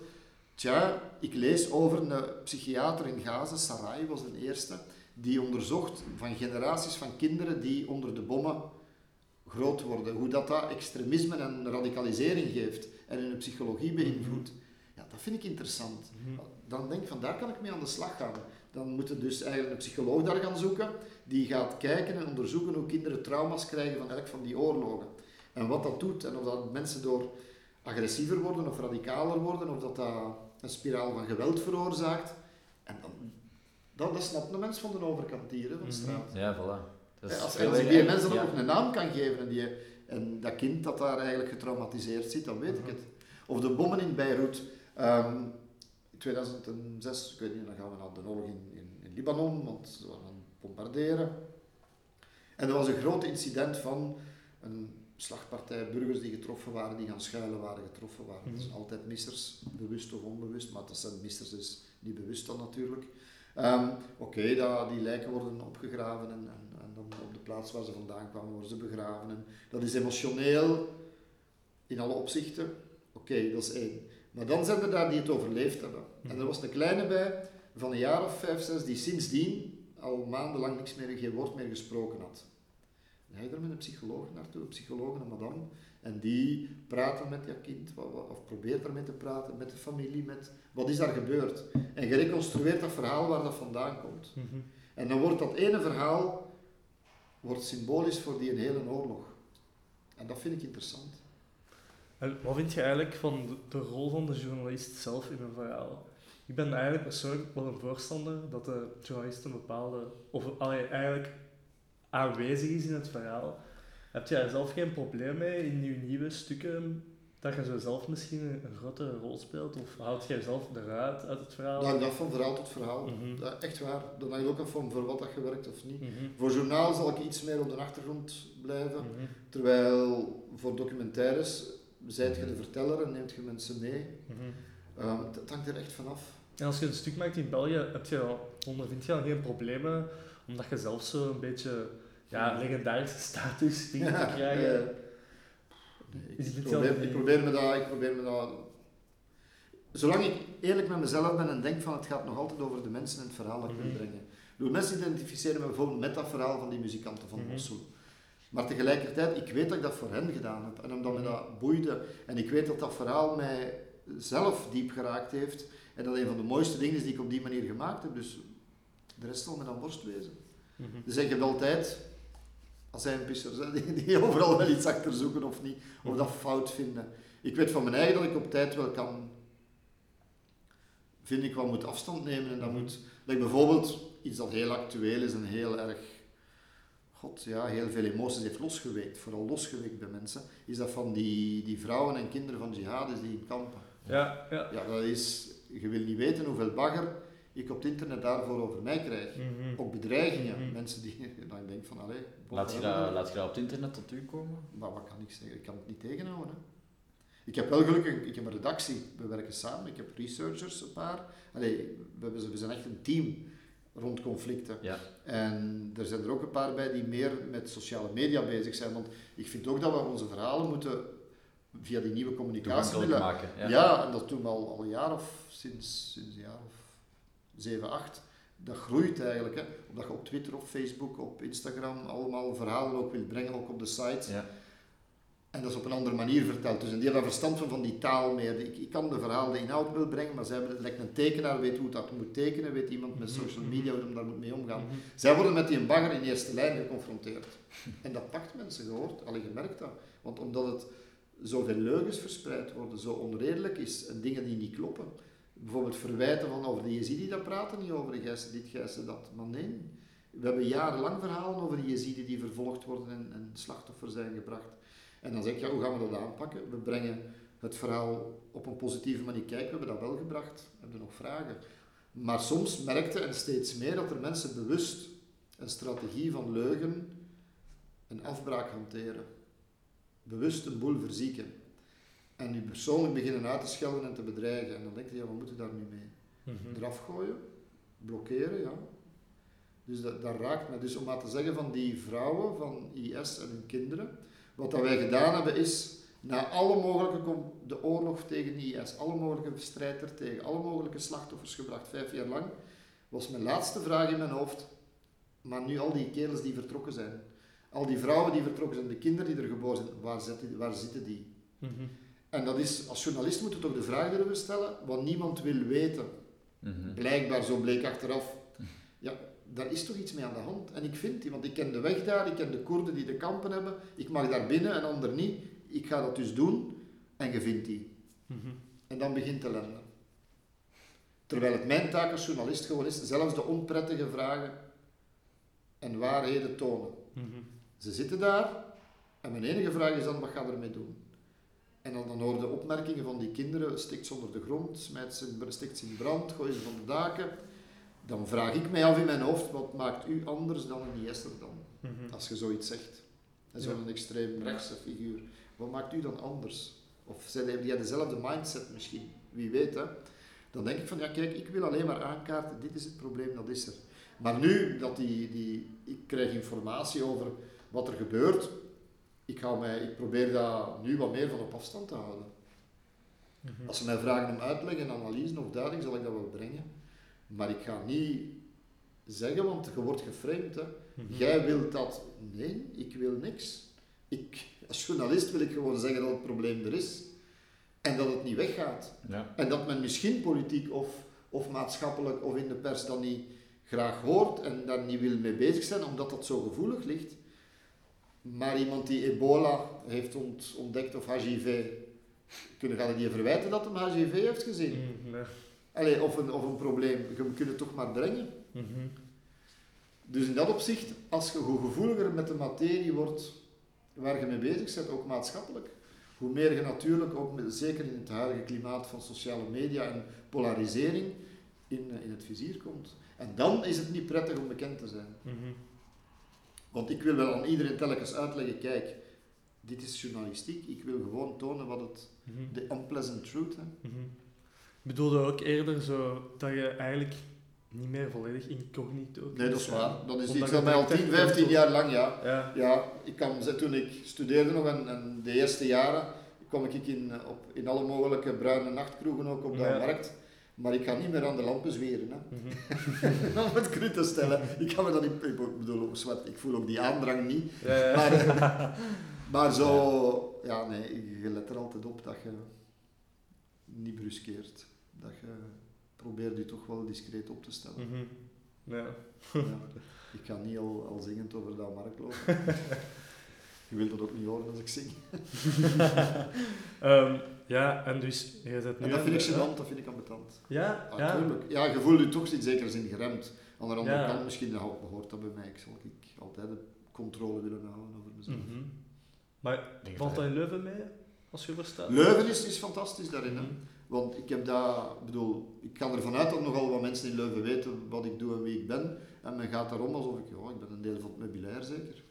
tja, ik lees over een psychiater in Gaza, Sarai was de eerste, die onderzocht van generaties van kinderen die onder de bommen groot worden. Hoe dat, dat extremisme en radicalisering geeft en hun psychologie beïnvloedt. Ja, dat vind ik interessant. Mhm. Dan denk ik van daar kan ik mee aan de slag gaan. Dan moet je dus eigenlijk een psycholoog daar gaan zoeken, die gaat kijken en onderzoeken hoe kinderen trauma's krijgen van elk van die oorlogen. En wat dat doet en of dat mensen door agressiever worden of radicaler worden, of dat dat een spiraal van geweld veroorzaakt. En dan, dat, dat snapt de mens van de overkant hier, hè, van de Mhm. straat. Ja, voilà. Dat is Ja, als, als ik erger. die mensen dan Ja. ook een naam kan geven en, die, en dat kind dat daar eigenlijk getraumatiseerd zit, dan weet ik Mhm. het. Of de bommen in Beirut. Ehm, in 2006, ik weet niet, dan gaan we naar de oorlog in, in, in Libanon, want ze waren aan het bombarderen. En er was een groot incident van een slagpartij burgers die getroffen waren, die gaan schuilen waren, getroffen waren. Dat zijn Mhm. altijd missers, bewust of onbewust, maar dat zijn missers dus niet bewust dan natuurlijk. Ehm, Oké, die lijken worden opgegraven en, en, en dan op de plaats waar ze vandaan kwamen worden ze begraven. En dat is emotioneel in alle opzichten. Oké, dat is één. Maar dan zijn er daar die het overleefd hebben. En er was een kleine bij van een jaar of vijf, zes, die sindsdien al maandenlang niks meer, geen woord meer gesproken had. Ga je er met een psycholoog naartoe, een psycholoog, een madame, en die praten met dat kind, of probeert daarmee te praten, met de familie, met wat is daar gebeurd. En je reconstrueert dat verhaal waar dat vandaan komt. Mhm. En dan wordt dat ene verhaal wordt symbolisch voor die hele oorlog. En dat vind ik interessant. En wat vind je eigenlijk van de, de rol van de journalist zelf in een verhaal? Ik ben eigenlijk persoonlijk wel een voorstander dat de journalist een bepaalde, of allee, eigenlijk aanwezig is in het verhaal. Heb jij zelf geen probleem mee in je nieuwe stukken dat je zo zelf misschien een, grotere rol speelt? Of houd jij zelf eruit uit het verhaal? Dat hangt af van verhaal tot verhaal. Mhm. Dat, echt waar. Dat hangt ook af van voor wat dat je werkt of niet. Mhm. Voor journaal zal ik iets meer op de achtergrond blijven. Mhm. Terwijl voor documentaires zijt je de verteller en neemt je mensen mee. Mhm. Ehm, het het hangt er echt vanaf. En als je een stuk maakt in België, heb je al, ondervind je dan geen problemen, omdat je zelf zo een beetje ja, legendarische status dingen te krijgen? eh, nee, Is ik, probeer, ik, probeer me dat, ik probeer me dat... Zolang ik eerlijk met mezelf ben en denk van het gaat nog altijd over de mensen en het verhaal dat ik wil Mhm. brengen. Ik bedoel, mensen identificeren me bijvoorbeeld met dat verhaal van die muzikanten van. Mosul. Maar tegelijkertijd, ik weet dat ik dat voor hen gedaan heb. En omdat me Mhm. dat boeide. En ik weet dat dat verhaal mij zelf diep geraakt heeft. En dat een van de mooiste dingen is die ik op die manier gemaakt heb. Dus de rest zal me dan borst wezen. Mhm. Dus ik heb altijd, als zijn pissers, hè, die, die overal wel iets achter zoeken of niet, of dat fout vinden. Ik weet van mijn eigen dat ik op tijd wel kan, vind ik wel moet afstand nemen en dat Mhm. moet, dat ik bijvoorbeeld iets dat heel actueel is en heel erg, god ja, heel veel emoties heeft losgeweekt, vooral losgeweekt bij mensen, is dat van die, die vrouwen en kinderen van jihadis die in kampen. Ja, ja. Ja, dat is, je wil niet weten hoeveel bagger ik op het internet daarvoor over mij krijg. Mhm. Ook bedreigingen, Mhm. mensen die, dan ik denk van, allee, Laat je, dat, laat je dat op het internet tot u komen? Maar wat kan ik zeggen? Ik kan het niet tegenhouden. Hè. Ik heb wel gelukkig, ik heb een redactie, we werken samen, ik heb researchers, een paar. Allee, we, hebben, we zijn echt een team. rond conflicten. Ja. En er zijn er ook een paar bij die meer met sociale media bezig zijn. Want ik vind ook dat we onze verhalen moeten via die nieuwe communicatiemiddelen. maken. Ja. Ja. en dat doen we al, al een jaar of sinds, sinds een jaar of 7, 8. Dat groeit eigenlijk. Hè. Omdat je op Twitter, op Facebook, op Instagram allemaal verhalen ook wil brengen, ook op de site. Ja. En dat is op een andere manier verteld. Dus en die hebben daar verstand van, van die taal meer. Ik, ik kan de verhaal, de inhoud wil brengen, maar zij hebben het lijkt een tekenaar, weet hoe dat moet tekenen, weet iemand met Mhm, social mhm. media hoe daar moet mee omgaan. Mhm. Zij worden met die bagger in eerste lijn geconfronteerd. En dat pakt mensen gehoord, alleen gemerkt dat. Want omdat het zoveel leugens verspreid worden, zo onredelijk is en dingen die niet kloppen. Bijvoorbeeld verwijten van over de Jezidi, dat praten niet over de gijzen dit, gijzen dat. Maar nee, we hebben jarenlang verhalen over de Jezidi die vervolgd worden en, en slachtoffer zijn gebracht. En dan zeg ik, ja, hoe gaan we dat aanpakken? We brengen het verhaal op een positieve manier. Kijk, we hebben dat wel gebracht. We hebben nog vragen. Maar soms merkte en steeds meer dat er mensen bewust een strategie van leugen en afbraak hanteren. Bewust een boel verzieken. En u persoonlijk beginnen uit te schelden en te bedreigen. En dan denk je, ja, wat moet ik daar nu mee? Mhm. Eraf gooien, blokkeren, ja. Dus dat, dat raakt me. Dus om maar te zeggen van die vrouwen van IS en hun kinderen, wat dat wij gedaan hebben is, na alle mogelijke, de oorlog tegen IS, alle mogelijke strijd er tegen, alle mogelijke slachtoffers gebracht, vijf jaar lang, was mijn laatste vraag in mijn hoofd, maar nu al die kerels die vertrokken zijn, al die vrouwen die vertrokken zijn, de kinderen die er geboren zijn, waar zitten, waar zitten die? Mhm. En dat is, als journalist moet je toch de vraag durven stellen, wat niemand wil weten. Mhm. Blijkbaar, zo bleek achteraf. Ja, daar is toch iets mee aan de hand. En ik vind die, want ik ken de weg daar, ik ken de Koerden die de kampen hebben. Ik mag daar binnen en ander niet. Ik ga dat dus doen en je vindt die. Mhm. En dan begint de ellende. Terwijl het mijn taak als journalist gewoon is, zelfs de onprettige vragen en waarheden tonen. Mhm. Ze zitten daar en mijn enige vraag is dan, wat ga je ermee doen? En dan, dan hoor je opmerkingen van die kinderen, stikt ze onder de grond, smijt ze, stikt ze in brand, gooi ze van de daken. Dan vraag ik mij af in mijn hoofd, wat maakt u anders dan een IS'er dan? Mhm. Als je zoiets zegt. En zo'n extreem rechtse figuur. Wat maakt u dan anders? Of zijn die, die hebben dezelfde mindset misschien? Wie weet hè. Dan denk ik van, ja kijk, ik wil alleen maar aankaarten, dit is het probleem, dat is er. Maar nu dat die, die, ik krijg informatie over wat er gebeurt, ik, ga mij, ik probeer daar nu wat meer van op afstand te houden. Mhm. Als ze mij vragen om uitleg en analyse of duiding, zal ik dat wel brengen. Maar ik ga niet zeggen, want je wordt geframed. Hè. Mhm. Jij wilt dat. Nee, ik wil niks. Ik, als journalist wil ik gewoon zeggen dat het probleem er is. En dat het niet weggaat. Ja. En dat men misschien politiek of, of maatschappelijk of in de pers dat niet graag hoort en daar niet wil mee bezig zijn, omdat dat zo gevoelig ligt. Maar iemand die ebola heeft ont- ontdekt of HIV, kunnen gaan die verwijten dat hem HIV heeft gezien? Mhm. Nee. Allee, of, een, of een probleem, je kunt het toch maar brengen. Mhm. Dus in dat opzicht, als je hoe gevoeliger met de materie wordt waar je mee bezig bent, ook maatschappelijk, hoe meer je natuurlijk ook, met, zeker in het huidige klimaat van sociale media en polarisering, in, in het vizier komt. En dan is het niet prettig om bekend te zijn. Mhm. Want ik wil wel aan iedereen telkens uitleggen, kijk, dit is journalistiek, ik wil gewoon tonen wat het, Mhm. de unpleasant truth, hè. Mhm. Ik bedoelde ook eerder zo dat je eigenlijk niet meer volledig incognito Nee, dat is waar. Dat is iets dat mij al direct 10, echt 15 komt jaar lang, ja. Ja. Ja, ik kan, toen ik studeerde nog en, en de eerste jaren kwam ik in, op, in alle mogelijke bruine nachtkroegen ook op de Ja. markt. Maar ik ga niet meer aan de lampen zweren. Hè. Mhm. Om het cru te stellen. Ik kan me dat niet... Ik bedoel, ik voel ook die aandrang niet. Ja, ja. Maar, maar zo... Ja, nee, je let er altijd op dat je niet bruskeert. Dat je probeert je toch wel discreet op te stellen. Mhm. Ja. Ja, ik ga niet al, al zingend over de markt lopen. Je wilt dat ook niet horen als ik zing. Ehm, ja, en dus je zet nu... En dat aan vind ik gênant, dat vind ik ambetant. Ja, Ja, ja. tuurlijk. Ja, je voelt je toch in zekere zin geremd. Aan de andere Ja. kant, misschien dat behoort dat bij mij. Ik zal ik altijd de controle willen houden over mezelf. Mhm. Maar denk valt dat- in Leuven mee, als je verstaat? Leuven is, is fantastisch daarin. Hè? Mhm. Want ik heb daar, ik bedoel, ik ga ervan uit dat nogal wat mensen in Leuven weten wat ik doe en wie ik ben. En men gaat daarom alsof ik, ja, ik ben een deel van het meubilair zeker.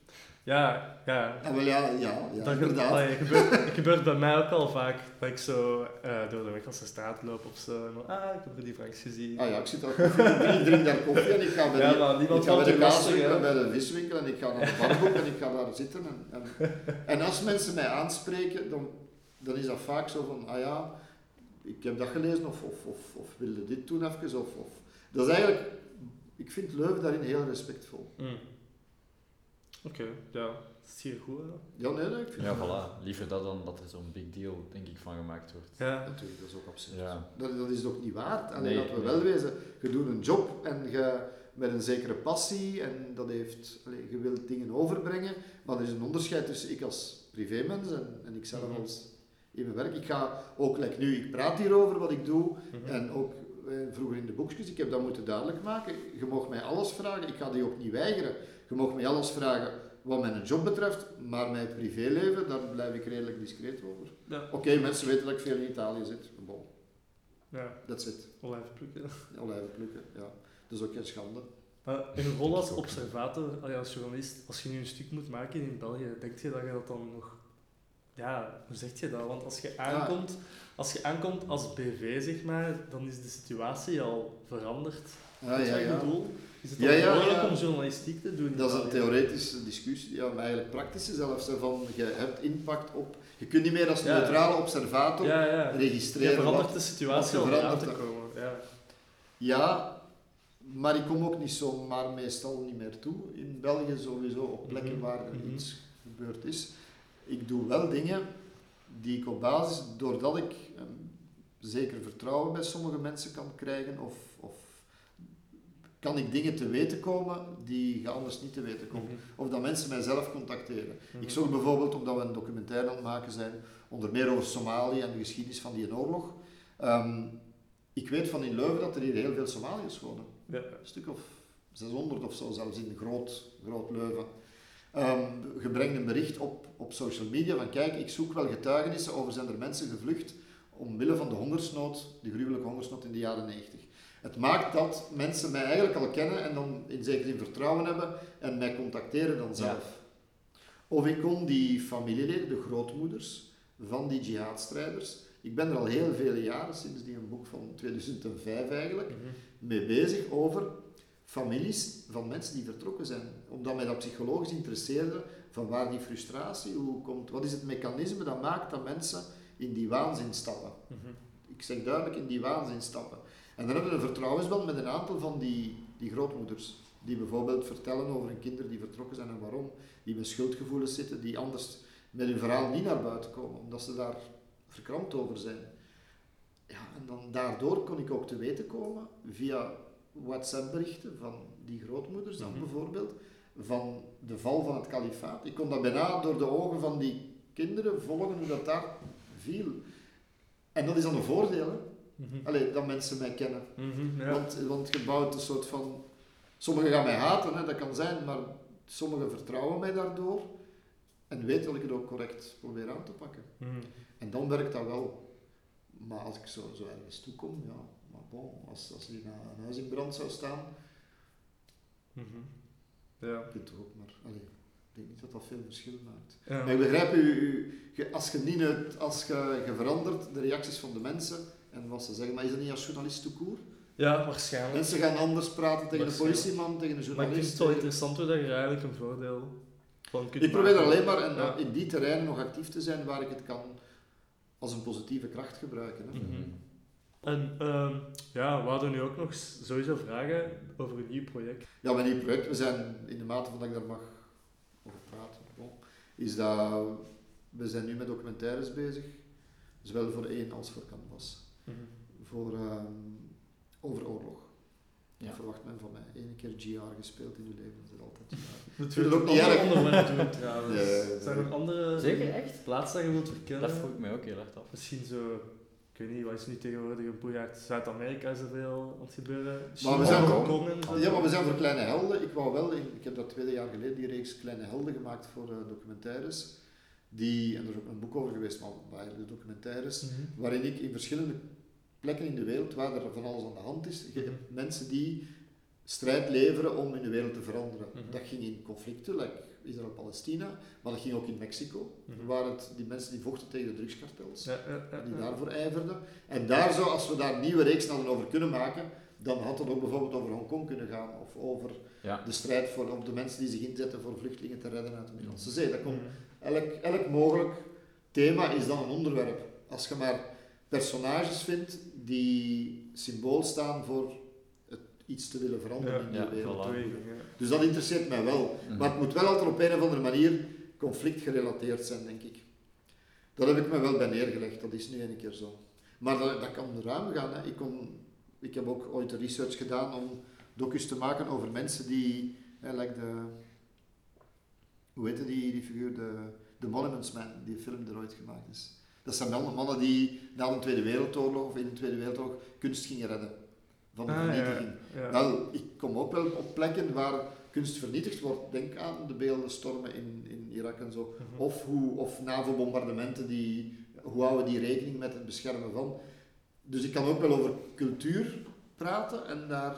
Ja, ja. Ah, wel ja, ja, ja dat inderdaad. allee, gebeurt, het gebeurt bij mij ook al vaak dat ik zo eh, door de Wegelse straat loop of zo. En dan, ah, ik heb Rudy Franks gezien. Ah ja, ik zit daar koffie, ik drink daar koffie en ik ga bij, Ja, die- ik ga bij de kaaswinkel en bij de viswinkel en ik ga naar de barboek en ik ga daar zitten. En, en, en als mensen mij aanspreken, dan, dan is dat vaak zo van, ah ja, ik heb dat gelezen of, of, of, of wilde dit doen even. Of, of. Dat is eigenlijk, ik vind Leuven daarin heel respectvol. Mm. Oké, ja. Dat is hier goed, hè? Ja, nee, nee, ik vind Ja, dat- voilà. Liever dat dan dat er zo'n big deal, denk ik, van gemaakt wordt. Ja. Natuurlijk, dat is ook absurd. Ja. Dat, dat is ook niet waard. Alleen Nee, dat we nee. wel wezen, je doet een job en je met een zekere passie en dat heeft, allee, je wilt dingen overbrengen, maar er is een onderscheid tussen ik als privémens en, en ik zelf Mhm. als in mijn werk. Ik ga ook, like nu, ik praat hierover wat ik doe Mhm. en ook eh, vroeger in de boekjes, ik heb dat moeten duidelijk maken. Je mag mij alles vragen, ik ga die ook niet weigeren. Je mag mij alles vragen wat mijn job betreft, maar mijn privéleven, daar blijf ik redelijk discreet over. Ja. Oké, mensen weten dat ik veel in Italië zit. Bon, Ja, that's it. olijven plukken. Olijven plukken, ja. Dat is ook geen schande. Maar in een rol als observator, als journalist, als je nu een stuk moet maken in België, denk je dat je dat dan nog... Ja, hoe zeg je dat? Want als je aankomt, als je aankomt als BV, zeg maar, dan is de situatie al veranderd. Ja, Weet je ja, ja. bedoel? Is het Ja, ja, mogelijk ja. om journalistiek te doen? Dat is een theoretische discussie, ja, maar eigenlijk praktische zelfs. Van, je hebt impact op... Je kunt niet meer als neutrale observator Ja, ja. Je registreren verandert wat- de situatie al aan te komen. Ja. Ja, maar ik kom ook niet zomaar meestal niet meer toe. In België sowieso, op plekken Mhm, waar er mhm. iets gebeurd is. Ik doe wel dingen die ik op basis, doordat ik ehm, zeker vertrouwen bij sommige mensen kan krijgen, of kan ik dingen te weten komen die je anders niet te weten komt. Mhm. Of dat mensen mij zelf contacteren. Mhm. Ik zorg bijvoorbeeld, omdat we een documentaire aan het maken zijn, onder meer over Somalië en de geschiedenis van die oorlog. Ehm, ik weet van in Leuven dat er hier heel veel Somaliërs wonen. Ja. Een stuk of 600 of zo, zelfs in groot, groot Leuven. Ehm, je brengt een bericht op, op social media van kijk, ik zoek wel getuigenissen over zijn er mensen gevlucht omwille van de hongersnood, de gruwelijke hongersnood in de jaren 90. Het maakt dat mensen mij eigenlijk al kennen en dan in zekere zin vertrouwen hebben en mij contacteren dan zelf. Of ik kon die familieleden, de grootmoeders van die jihadstrijders, ik ben er al heel vele jaren, sinds die een boek van 2005 eigenlijk, Mhm. mee bezig over families van mensen die vertrokken zijn. Omdat mij dat psychologisch interesseerde, van waar die frustratie, hoe komt, wat is het mechanisme dat maakt dat mensen in die waanzin stappen. Mhm. Ik zeg duidelijk in die waanzin stappen. En dan hebben we een vertrouwensband met een aantal van die, die grootmoeders. Die bijvoorbeeld vertellen over hun kinderen die vertrokken zijn en waarom. Die met schuldgevoelens zitten, die anders met hun verhaal niet naar buiten komen, omdat ze daar verkrampt over zijn. Ja, en dan daardoor kon ik ook te weten komen, via WhatsApp-berichten van die grootmoeders dan Mhm. bijvoorbeeld, van de val van het kalifaat. Ik kon dat bijna door de ogen van die kinderen volgen hoe dat daar viel. En dat is dan een voordeel, hè? Mhm. Allee, dat mensen mij kennen. Mhm, ja. Want, want je bouwt een soort van... Sommigen gaan mij haten, hè, dat kan zijn, maar sommigen vertrouwen mij daardoor en weten dat ik het ook correct probeer aan te pakken. Mhm. En dan werkt dat wel. Maar als ik zo, zo ergens toe kom, ja, maar bon, als, als die na een huis in brand zou staan. Ja. ik toch ook maar... Allee, ik denk niet dat dat veel verschil maakt. Ja. Maar ik begrijp u, u als je niet uit, als je, je verandert de reacties van de mensen en wat ze zeggen, maar is dat niet als journalist tout court? Ja, waarschijnlijk. Mensen gaan anders praten tegen een Waarschijnlijk. politieman, tegen Maar ik vind journalist. het wel tegen- interessant hoe dat je eigenlijk een voordeel van kunt Ik probeer er maken. alleen maar en, Ja. in die terreinen nog actief te zijn waar ik het kan als een positieve kracht gebruiken. Hè. Mhm. En ehm, ja, we hadden nu ook nog sowieso vragen over een nieuw project. Ja, mijn nieuw project, we zijn in de mate van dat ik daar mag over praten, bon, is dat we zijn nu met documentaires bezig, zowel voor één als voor Canvas, voor, ehm, over oorlog. Ja. Dat verwacht men van mij. Eén keer GR gespeeld in je leven, dat is altijd GR. Wil ook ik niet ook erg. onderwerp doen trouwens. Ja, ja, ja. Zijn er nog andere Zeker, echt? plaatsen dat je wilt verkennen? Dat vroeg ik mij ook heel erg af. Misschien zo, ik weet niet, wat is nu tegenwoordig een boeiaard? Zuid-Amerika is er veel aan het gebeuren. Maar we zijn zo. Ja, maar we zijn voor Kleine Helden. Ik wou wel, ik heb dat tweede jaar geleden die reeks Kleine Helden gemaakt voor eh, documentaires. Die, en er is ook een boek over geweest, maar eigenlijk de documentaires. Mhm. waarin ik in verschillende plekken in de wereld waar er van alles aan de hand is, je hebt mensen die strijd leveren om in de wereld te veranderen. Mhm. Dat ging in conflicten, like Israël-Palestina, maar dat ging ook in Mexico. Mhm. Waren het die mensen die vochten tegen de drugskartels, Ja, ja, ja, die daarvoor ijverden. En daar zou, als we daar een nieuwe reeks hadden over kunnen maken, dan had het ook bijvoorbeeld over Hongkong kunnen gaan, of over Ja. de strijd voor op de mensen die zich inzetten voor vluchtelingen te redden uit de Middellandse Zee. Dat komt Mhm. elk, elk mogelijk thema is dan een onderwerp. Als je maar personages vindt die symbool staan voor het, iets te willen veranderen in die Ja, wereld. Dus dat interesseert mij wel. Mhm. Maar het moet wel altijd op een of andere manier conflictgerelateerd zijn, denk ik. Dat heb ik me wel bij neergelegd, dat is nu een keer zo. Maar dat, dat kan ruim gaan. Hè. Ik, kon, ik heb ook ooit de research gedaan om docus te maken over mensen die, hè, like de, hoe heette die, die figuur, de, de Monuments Man, die film er ooit gemaakt is. Dat zijn mannen, mannen die na de Tweede Wereldoorlog of in de Tweede Wereldoorlog kunst gingen redden van de Ah, vernietiging. ja. Wel, ik kom ook wel op plekken waar kunst vernietigd wordt. Denk aan de beelden stormen in, in Irak en zo. Mhm. Of, hoe, of NAVO-bombardementen, die, hoe houden die rekening met het beschermen van. Dus ik kan ook wel over cultuur praten en daar...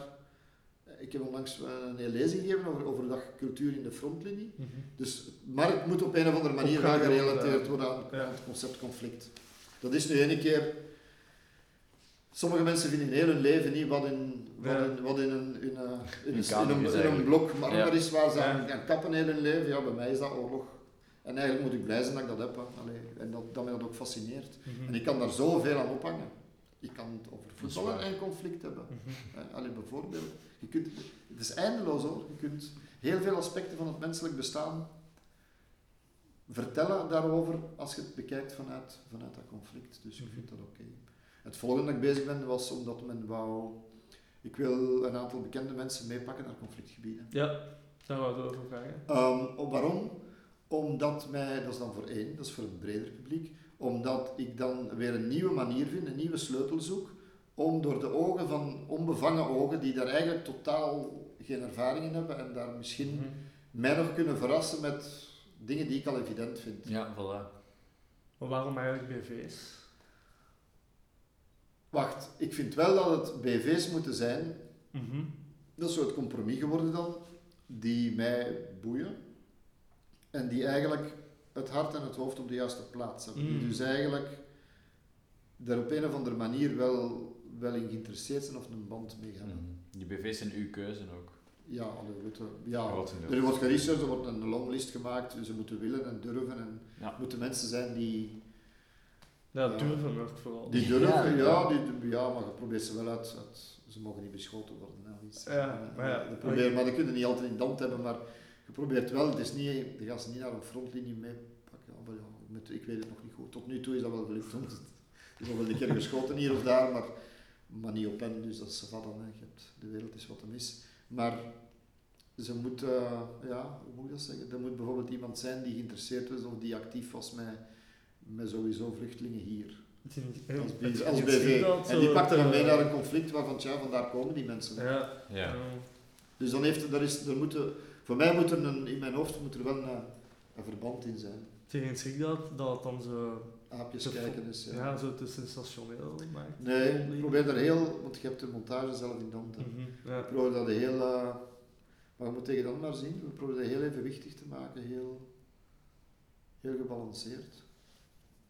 Ik heb onlangs een hele lezing gegeven over, over dat cultuur in de frontlinie. Dus, maar het moet op een of andere manier wel gerelateerd worden aan, Ja. het concept conflict. Dat is nu ene keer... Sommige mensen vinden in heel hun leven niet wat in, wat in, wat in een, in een, in Een een, kamer in is een, in een blok marmer is waar ze Ja. aan gaan kappen heel hun leven. Ja, bij mij is dat oorlog. En eigenlijk moet ik blij zijn dat ik dat heb. Allee, en dat, dat mij dat ook fascineert. Mhm. En ik kan daar zoveel aan ophangen. Ik kan het over Dat is voetbal waar. en conflict hebben. Mhm. Eh, Allee, bijvoorbeeld. Je kunt, het is eindeloos hoor. Je kunt heel veel aspecten van het menselijk bestaan vertellen daarover als je het bekijkt vanuit, vanuit dat conflict. Dus ik vind dat oké. Het volgende dat ik bezig ben was omdat men wou... Ik wil een aantal bekende mensen meepakken naar conflictgebieden. Ja, daar wou ik over vragen. Ehm, om- waarom? Omdat mij, dat is dan voor één, dat is voor een breder publiek, omdat ik dan weer een nieuwe manier vind, een nieuwe sleutel zoek, om door de ogen van onbevangen ogen, die daar eigenlijk totaal geen ervaring in hebben en daar misschien Mhm. mij nog kunnen verrassen met dingen die ik al evident vind. Ja, voilà. Maar waarom eigenlijk BV's? Wacht, ik vind wel dat het BV's moeten zijn, Mhm. dat is zo het compromis geworden dan, die mij boeien en die eigenlijk het hart en het hoofd op de juiste plaats hebben. Die Mm. dus eigenlijk er op een of andere manier wel, wel in geïnteresseerd zijn of een band mee hebben. Mhm. Die BV's zijn uw keuze ook. Ja, je, ja. Er wordt geresearched, er wordt een longlist gemaakt, dus ze moeten willen en durven en Ja. moeten mensen zijn die, Ja, durven wordt vooral. die durven, Ja. ja, die, ja, maar je probeert ze wel uit, uit ze mogen niet beschoten worden. iets. Ja, maar ja, Je probeert, maar dat kun je niet altijd in de hand hebben, maar je probeert wel, het is niet, je gaat ze niet naar een frontlinie meepakken. Ja, maar ja, met, ik weet het nog niet goed. Tot nu toe is dat wel gelukt, want het is nog wel een keer geschoten hier of daar, maar, maar niet op hen, dus dat is wat dan. Hè. Je hebt, de wereld is wat hem is. Maar ze moet, eh, ja, hoe moet ik dat zeggen? Er moet bijvoorbeeld iemand zijn die geïnteresseerd is of die actief was met, met sowieso vluchtelingen hier. Als, als Je BV. dat En die zo, pakt er dan mee naar een conflict waarvan, tja, vandaar komen die mensen. Ja. Ja. Dus dan heeft er, is, er moeten, voor mij moet er een, in mijn hoofd moet er wel een, een verband in zijn. Tegen schrik dat, dat het dan zo, Aapjes kijken is. Ja. ja, zo te sensationeel maakt. Nee, ik probeer er heel, want je hebt de montage zelf in de hand. ja. Ik probeer dat heel, eh, maar je moet tegen dan maar zien, we proberen dat heel evenwichtig te maken, heel, heel gebalanceerd.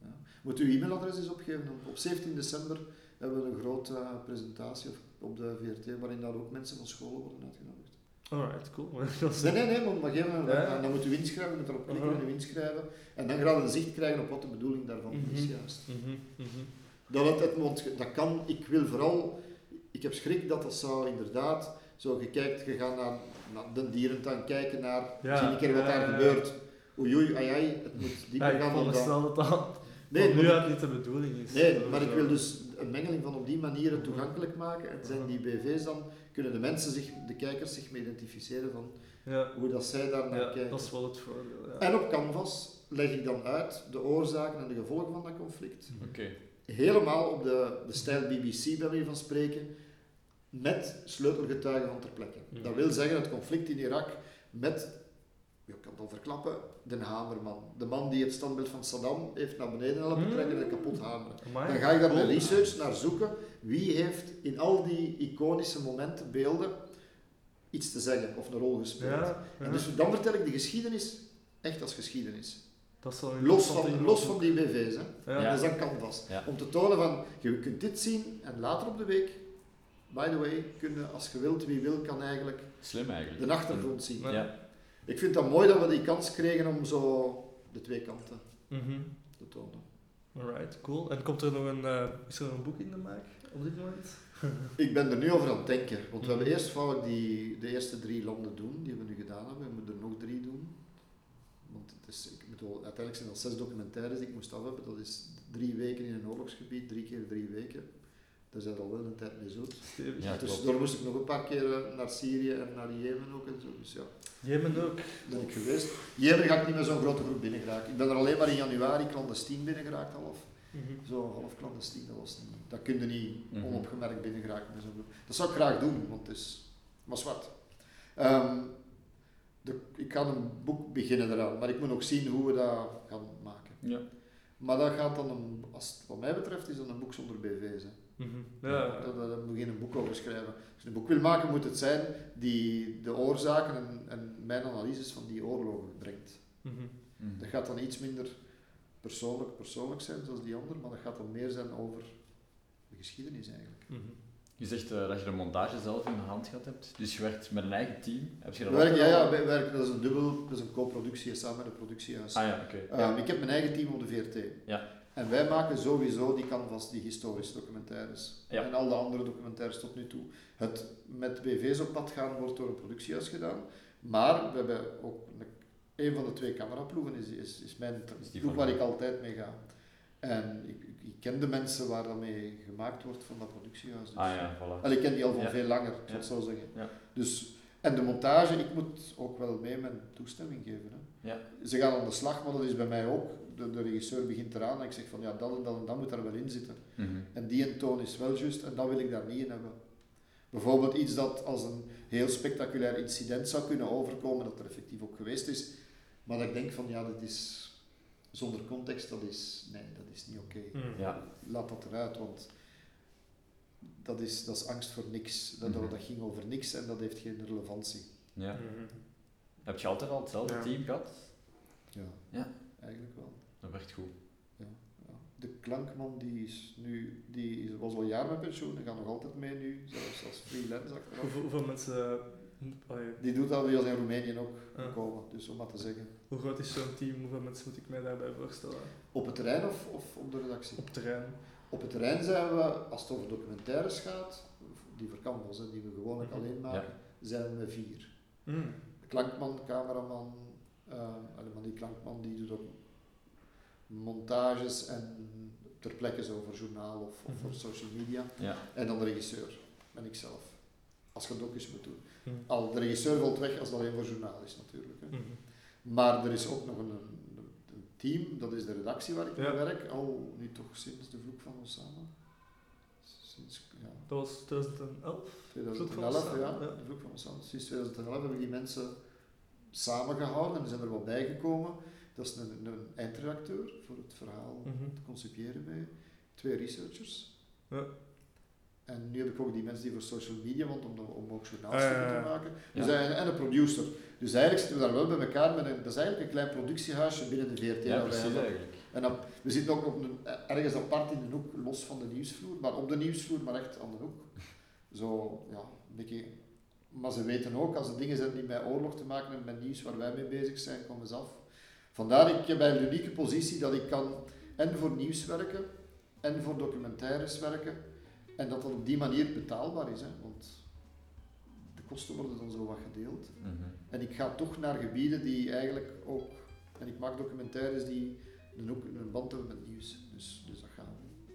Ja. Moet uw e-mailadres eens opgeven. Op- Op 17 december hebben we een grote presentatie op de VRT, waarin daar ook mensen van scholen worden uitgenodigd. Alright, cool. Dat is- Nee, nee, nee, maar, Ja. dan moet u inschrijven, je moet erop klikken Uh-huh. en inschrijven. En dan gaan we een zicht krijgen op wat de bedoeling daarvan is Mhm. juist. Mhm, mhm. Dat, het, dat kan, ik wil vooral, ik heb schrik dat dat zou inderdaad, zo je kijkt, je gaat naar, naar de dierentuin kijken naar, Ja, zie een keer wat daar gebeurt. Oei oei, ai ai, het moet dieper gaan dan dat. Nee, nu uit niet de bedoeling is. Nee, maar ik wil dus een mengeling van op die manier het toegankelijk maken. En zijn die BV's dan, kunnen de mensen zich, de kijkers zich mee identificeren van Ja, hoe dat zij daar naar ja kijken. dat is wel het voordeel. Ja. En op canvas leg ik dan uit de oorzaken en de gevolgen van dat conflict. Oké. Helemaal op de, de stijl BBC, bij manier van spreken, met sleutelgetuigen van ter plekke. Mhm. Dat wil zeggen het conflict in Irak met, je kan het al verklappen, de hamerman. De man die het standbeeld van Saddam heeft naar beneden helpen Mhm. trekken en kapot hameren. Amai, Dan ga ik daar met cool. research naar zoeken. Wie heeft in al die iconische momenten, beelden, iets te zeggen of een rol gespeeld. Ja, ja. En dus dan vertel ik de geschiedenis echt als geschiedenis. dat een Los van, los van die BV's. Hè. Ja. Ja. Dat is dan canvas. Ja. Om te tonen van, je kunt dit zien en later op de week, by the way, kunnen als je wilt, wie wil, kan eigenlijk Slim eigenlijk. de achtergrond zien. Ja. Ik vind dat mooi dat we die kans kregen om zo de twee kanten Mhm. te tonen. Alright, cool. En komt er nog een, eh, is er een boek in de maak op dit moment? Ik ben er nu over aan het denken, want we hebben eerst wou ik die, de eerste drie landen doen, die we nu gedaan hebben. We moeten er nog drie doen. Want het is, ik bedoel, uiteindelijk zijn dat zes documentaires die ik moest af hebben. Dat is drie weken in een oorlogsgebied, drie keer drie weken. Daar zijn al wel een tijd mee. Stevig. Ja. dus klopt. daar moest ik nog een paar keer eh, naar Syrië en naar Jemen ook en zo. Dus ja, Jemen ook. ben ik geweest. Jemen ga ik niet met zo'n grote groep binnen geraken. Ik ben er alleen maar in januari clandestien binnen geraakt half. Mhm. Zo half clandestien, dat was niet. Dat kun je niet Mhm. onopgemerkt binnen geraken met zo'n groep. Dat zou ik graag doen, want het is maar zwart. Ehm, de, ik ga een boek beginnen eraan, maar ik moet nog zien hoe we dat gaan maken. Ja. Maar dat gaat dan, een, als het wat mij betreft, is dat een boek zonder BV's. Hè. Mhm. Ja. Daar, daar moet je geen boek over schrijven. Als je een boek wil maken, moet het zijn die de oorzaken en, en mijn analyses van die oorlogen brengt. Mhm. Mhm. Dat gaat dan iets minder persoonlijk, persoonlijk zijn, zoals die andere, maar dat gaat dan meer zijn over de geschiedenis eigenlijk. Mhm. Je zegt eh, dat je de montage zelf in de hand gehad hebt. Dus je werkt met een eigen team. Heb je dat werken, ja, ja, we werken, dat is een dubbel, dat is een co-productie samen met een productiehuis. Ah ja, oké. Ehm, ik heb mijn eigen team op de VRT. Ja. En wij maken sowieso die canvas, die historische documentaires. Ja. En al de andere documentaires tot nu toe. Het met BV's op pad gaan wordt door een productiehuis gedaan. Maar we hebben ook een, een van de twee cameraploegen is, is, is mijn Is die ploeg waar ik altijd mee ga. En ik, ik, ken de mensen waar dat mee gemaakt wordt van dat productiehuis. Dus. Ah ja, voilà. Wel, ik ken die al van Ja. veel langer, ik zou Ja. het zo zeggen. Ja. Dus, en de montage, ik moet ook wel mee mijn toestemming geven. Hè. Ja. Ze gaan aan de slag, maar dat is bij mij ook. De, de regisseur begint eraan en ik zeg van ja, dat en dat en dat moet daar wel in zitten. Mhm. En die en toon is wel juist en dat wil ik daar niet in hebben. Bijvoorbeeld iets dat als een heel spectaculair incident zou kunnen overkomen, dat er effectief ook geweest is. Maar dat ik denk van ja, dat is zonder context, dat is, nee, dat is niet oké Mhm. Ja. laat dat eruit, want dat is, dat is angst voor niks. Dat, Mhm. dat ging over niks en dat heeft geen relevantie. ja. Heb je altijd al hetzelfde Ja. team gehad? Ja, Ja. eigenlijk wel. Dat werkt goed. Ja. De klankman die is nu, die is- was al een jaar met pensioen, die gaat nog altijd mee nu, zelfs als freelance achteraf. Hoeveel, hoeveel mensen... Die doet dat als in Roemenië ook Ja. gekomen, dus om maar te zeggen. hoe groot is zo'n team? Hoeveel mensen moet ik mij daarbij voorstellen? Op het terrein of, of op de redactie? Op terrein. Op het terrein zijn we, als het over documentaires gaat, die voor Canvas, hè, die we gewoonlijk Mhm. alleen maken, zijn we met vier. De klankman, cameraman, uh, maar die klankman die doet ook montages en ter plekke zo voor journaal of, of voor Mhm. social media. Ja. En dan de regisseur, ben ik zelf. Als je docus moet doen. Mhm. Al, de regisseur valt weg als dat alleen voor journaal is natuurlijk. Hè. Mhm. Maar er is ook nog een, een, een team, dat is de redactie waar ik Ja. mee werk, al nu toch sinds de vloek van Osama. Sinds ja, Dat was 2011. 2011, Vloek van ja, de vloek van Osama. Sinds 2011 hebben die mensen samengehouden en zijn er wat bijgekomen. Dat is een, een eindredacteur voor het verhaal Mhm. te concipiëren bij twee researchers. Ja. En nu heb ik ook die mensen die voor social media, want om, om ook journaalstukken Ah, te maken. Ja. Dus en, en een producer. Dus eigenlijk zitten we daar wel bij elkaar met een, dat is eigenlijk een klein productiehuisje binnen de VRT. Ja, precies eigenlijk. En dan, we zitten ook op een, ergens apart in de hoek, los van de nieuwsvloer, maar op de nieuwsvloer, maar echt aan de hoek. Zo, ja, een beetje. Maar ze weten ook, als er dingen zijn die met oorlog te maken hebben, met nieuws waar wij mee bezig zijn, komen ze af. Vandaar, ik heb bij een unieke positie dat ik kan en voor nieuws werken, en voor documentaires werken, en dat dat op die manier betaalbaar is. Hè, want de kosten worden dan zo wat gedeeld. Mhm. En ik ga toch naar gebieden die eigenlijk ook, en ik maak documentaires die een, ook een band hebben met nieuws. Dus, dus dat gaan we.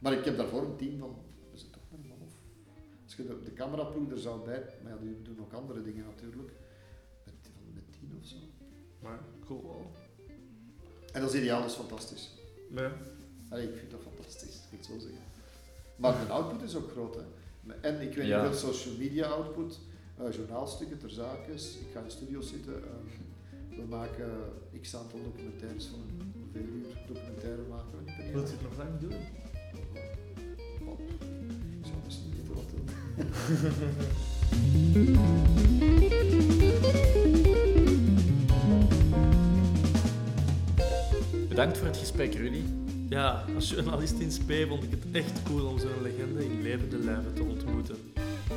Maar ik heb daarvoor een team van, we zijn toch met een man of. Als je de, de cameraploeg er zou bij, maar ja, die doen ook andere dingen natuurlijk, met, van, met tien of zo. Maar cool wel. En dat is ideaal, dat is fantastisch. Ja. Allee, ik vind dat fantastisch, ik moet het zo zeggen. Maar mijn output is ook groot. Hè. En ik weet Ja. niet veel social media output, eh, journaalstukken ter zake. Ik ga in de studio zitten. eh, we maken x aantal documentaires van een hoeveel uur documentaire maken we niet per jaar. Wilt je het nog lang doen? Ik zou dus niet weten wat doen. Bedankt voor het gesprek, Rudy. Ja, als journalist in SP vond ik het echt cool om zo'n legende in levende lijven te ontmoeten.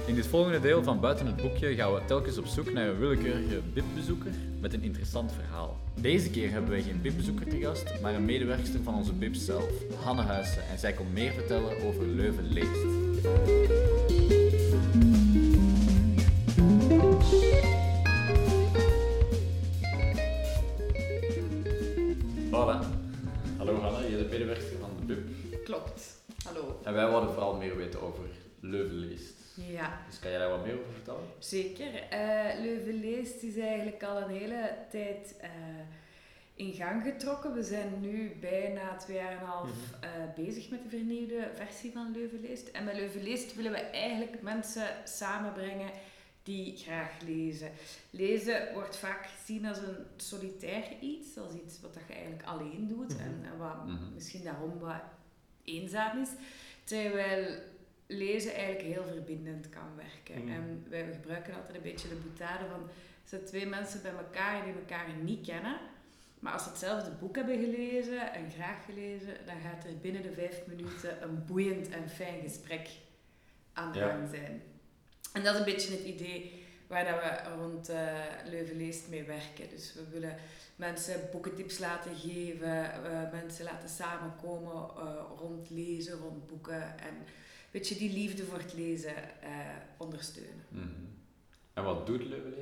In dit volgende deel van Buiten het Boekje gaan we telkens op zoek naar een willekeurige BIP-bezoeker met een interessant verhaal. Deze keer hebben wij geen BIP-bezoeker te gast, maar een medewerkster van onze BIP zelf, Hanne Huissen. En zij komt meer vertellen over Leuven leest. Meer weten over Leuven leest. Ja, Dus kan jij daar wat meer over vertellen? zeker. Eh, Leuven leest is eigenlijk al een hele tijd eh, in gang getrokken. We zijn nu bijna twee jaar en een half Mhm. eh, bezig met de vernieuwde versie van Leuven leest. En met Leuven leest willen we eigenlijk mensen samenbrengen die graag lezen. Lezen wordt vaak gezien als een solitair iets, als iets wat je eigenlijk alleen doet Mhm. en, en wat Mhm. misschien daarom wat eenzaam is. Terwijl lezen eigenlijk heel verbindend kan werken. Mhm. En wij gebruiken altijd een beetje de boetade van... Zijn twee mensen bij elkaar die elkaar niet kennen. Maar als ze hetzelfde boek hebben gelezen en graag gelezen, dan gaat er binnen de vijf minuten een boeiend en fijn gesprek aan de Ja. gang zijn. En dat is een beetje het idee waar dat we rond eh Leuven Leest mee werken. Dus we willen mensen boekentips laten geven, eh, mensen laten samenkomen eh, rond lezen, rond boeken en een beetje die liefde voor het lezen eh, ondersteunen. Mhm. En wat doet Leuven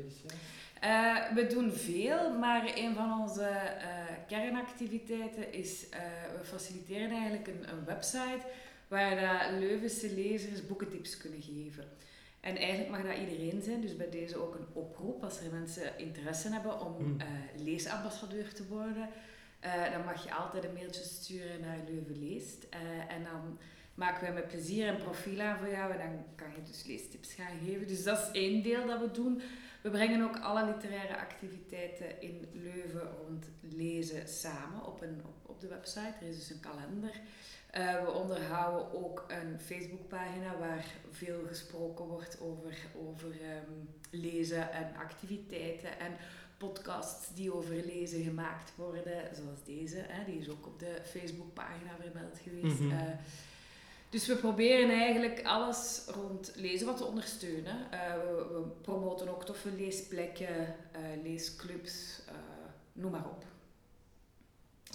we doen veel, maar een van onze kernactiviteiten is, we faciliteren eigenlijk een, een website waar Leuvense lezers boekentips kunnen geven. En eigenlijk mag dat iedereen zijn, dus bij deze ook een oproep als er mensen interesse hebben om Mm. eh, leesambassadeur te worden. eh, dan mag je altijd een mailtje sturen naar Leuven Leest. eh, en dan maken wij met plezier een profiel aan voor jou en dan kan je dus leestips gaan geven. Dus dat is één deel dat we doen. We brengen ook alle literaire activiteiten in Leuven rond lezen samen op, een, op, op de website. Er is dus een kalender. Eh, we onderhouden ook een Facebookpagina waar veel gesproken wordt over, over ehm, lezen en activiteiten en podcasts die over lezen gemaakt worden, zoals deze. Hè, die is ook op de Facebookpagina vermeld geweest. Mhm. Eh, dus we proberen eigenlijk alles rond lezen wat te ondersteunen. Eh, we, we promoten ook toffe leesplekken, eh, leesclubs, eh, noem maar op.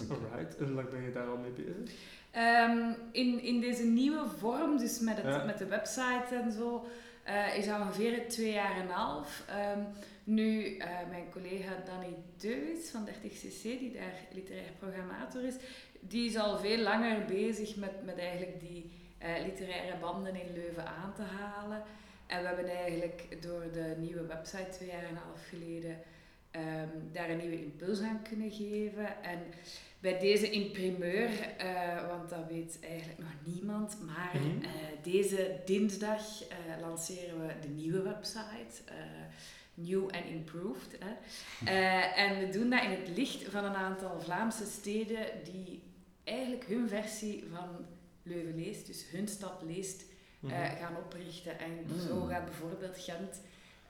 Alright, en hoe lang ben je daar al mee bezig? Ehm, in, in deze nieuwe vorm, dus met, het, Ja. met de website en zo, eh, is dat ongeveer twee jaar en een half. Ehm, nu, eh, mijn collega Danny Deuwis van 30cc, die daar literair programmator is, die is al veel langer bezig met, met eigenlijk die eh, literaire banden in Leuven aan te halen. En we hebben eigenlijk door de nieuwe website twee jaar en een half geleden ehm, daar een nieuwe impuls aan kunnen geven. En bij deze in primeur, eh, want dat weet eigenlijk nog niemand, maar Mhm. eh, deze dinsdag eh, lanceren we de nieuwe website. New and Improved. Hè. En we doen dat in het licht van een aantal Vlaamse steden die eigenlijk hun versie van Leuven leest, dus hun stad leest, Mhm. gaan oprichten. En Mm. zo gaat bijvoorbeeld Gent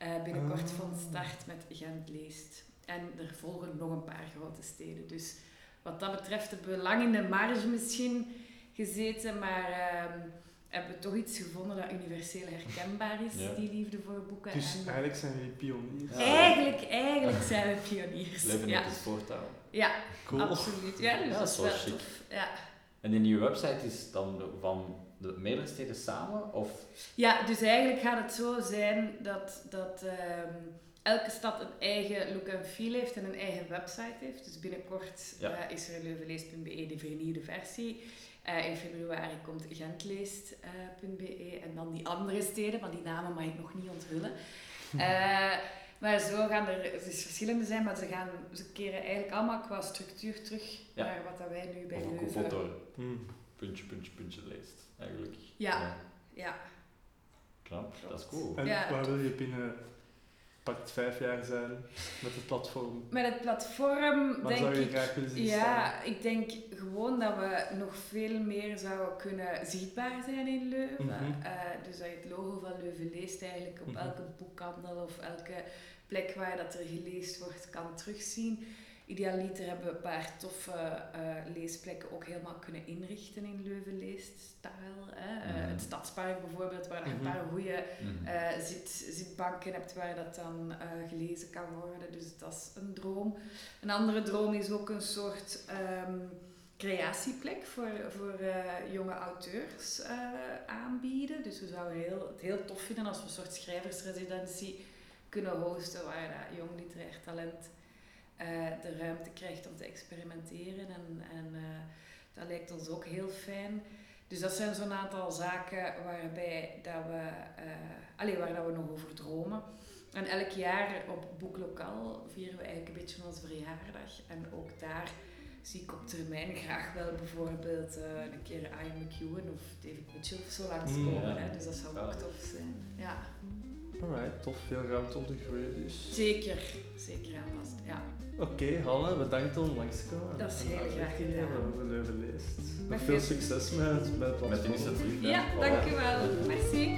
eh, binnenkort Ah. van start met Gent leest. En er volgen nog een paar grote steden. Dus wat dat betreft hebben we lang in de marge misschien gezeten, maar ehm, hebben we toch iets gevonden dat universeel herkenbaar is, Ja. die liefde voor boeken. Dus en eigenlijk zijn jullie pioniers. Ja. eigenlijk, eigenlijk zijn we pioniers. Leuven ja. neemt het voortouw. ja, Cool. absoluut. Ja, dus Ja, dat is wel wel chic. tof. Ja. En die nieuwe website is dan van de meerdere steden samen? Of Ja, dus eigenlijk gaat het zo zijn dat, dat ehm, elke stad een eigen look en feel heeft en een eigen website heeft. Dus binnenkort Ja. eh, is er leuvenleest.be, de vernieuwde versie. Eh, in februari komt gentleest.be en dan die andere steden, maar die namen mag ik nog niet onthullen. Eh, maar zo gaan er dus verschillende zijn, maar ze, gaan, ze keren eigenlijk allemaal qua structuur terug Ja. naar wat dat wij nu bij of een Leuven... puntje, puntje, puntje leest, eigenlijk. Ja. Ja, Knap, dat is cool. En Ja. waar wil je binnen pakt vijf jaar zijn met het platform? met het platform Waar denk zou je ik... graag willen zien staan? Ja, ik denk gewoon dat we nog veel meer zouden kunnen zichtbaar zijn in Leuven. Mhm. Eh, dus dat je het logo van Leuven leest eigenlijk op Mhm. elke boekhandel of elke plek waar dat er gelezen wordt kan terugzien. Idealiter hebben we een paar toffe eh, leesplekken ook helemaal kunnen inrichten in Leuven. Hè. Eh, Mhm. Het Stadspark bijvoorbeeld, waar je een Mhm. paar goede Mhm. eh, zit, zitbanken hebt waar dat dan gelezen kan worden. Dus dat is een droom. Een andere droom is ook een soort ehm, creatieplek voor, voor jonge auteurs aanbieden. Dus we zouden heel, het heel tof vinden als we een soort schrijversresidentie kunnen hosten waar dat jong literair talent eh, de ruimte krijgt om te experimenteren. En, en eh, dat lijkt ons ook heel fijn. Dus dat zijn zo'n aantal zaken waarbij dat we, eh allee, waar dat we nog over dromen. En elk jaar op Boeklokaal vieren we eigenlijk een beetje onze verjaardag. En ook daar zie ik op termijn graag wel bijvoorbeeld een keer Ian McEwan of David Mitchell of zo langskomen. Mm, ja. hè. Dus dat zou ook Ja. tof zijn. Ja, Alright, tof. Veel ruimte om te groeien dus. zeker. Zeker aanpassen, ja. Oké, Hanne, bedankt om langs te komen. Dat is heel uitleg graag te geven gedaan. over Leuven leest. Nog Met veel veel succes met, met initiatief. Ja, Voilà. dankjewel. Merci.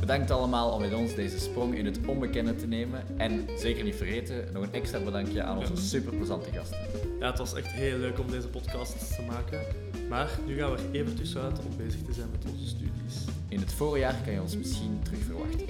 Bedankt allemaal om met ons deze sprong in het onbekende te nemen. En zeker niet vergeten, nog een extra bedankje aan onze super plezante gasten. Ja, het was echt heel leuk om deze podcast te maken. Maar nu gaan we er even tussenuit om bezig te zijn met onze studies. In het voorjaar kan je ons misschien terug verwachten.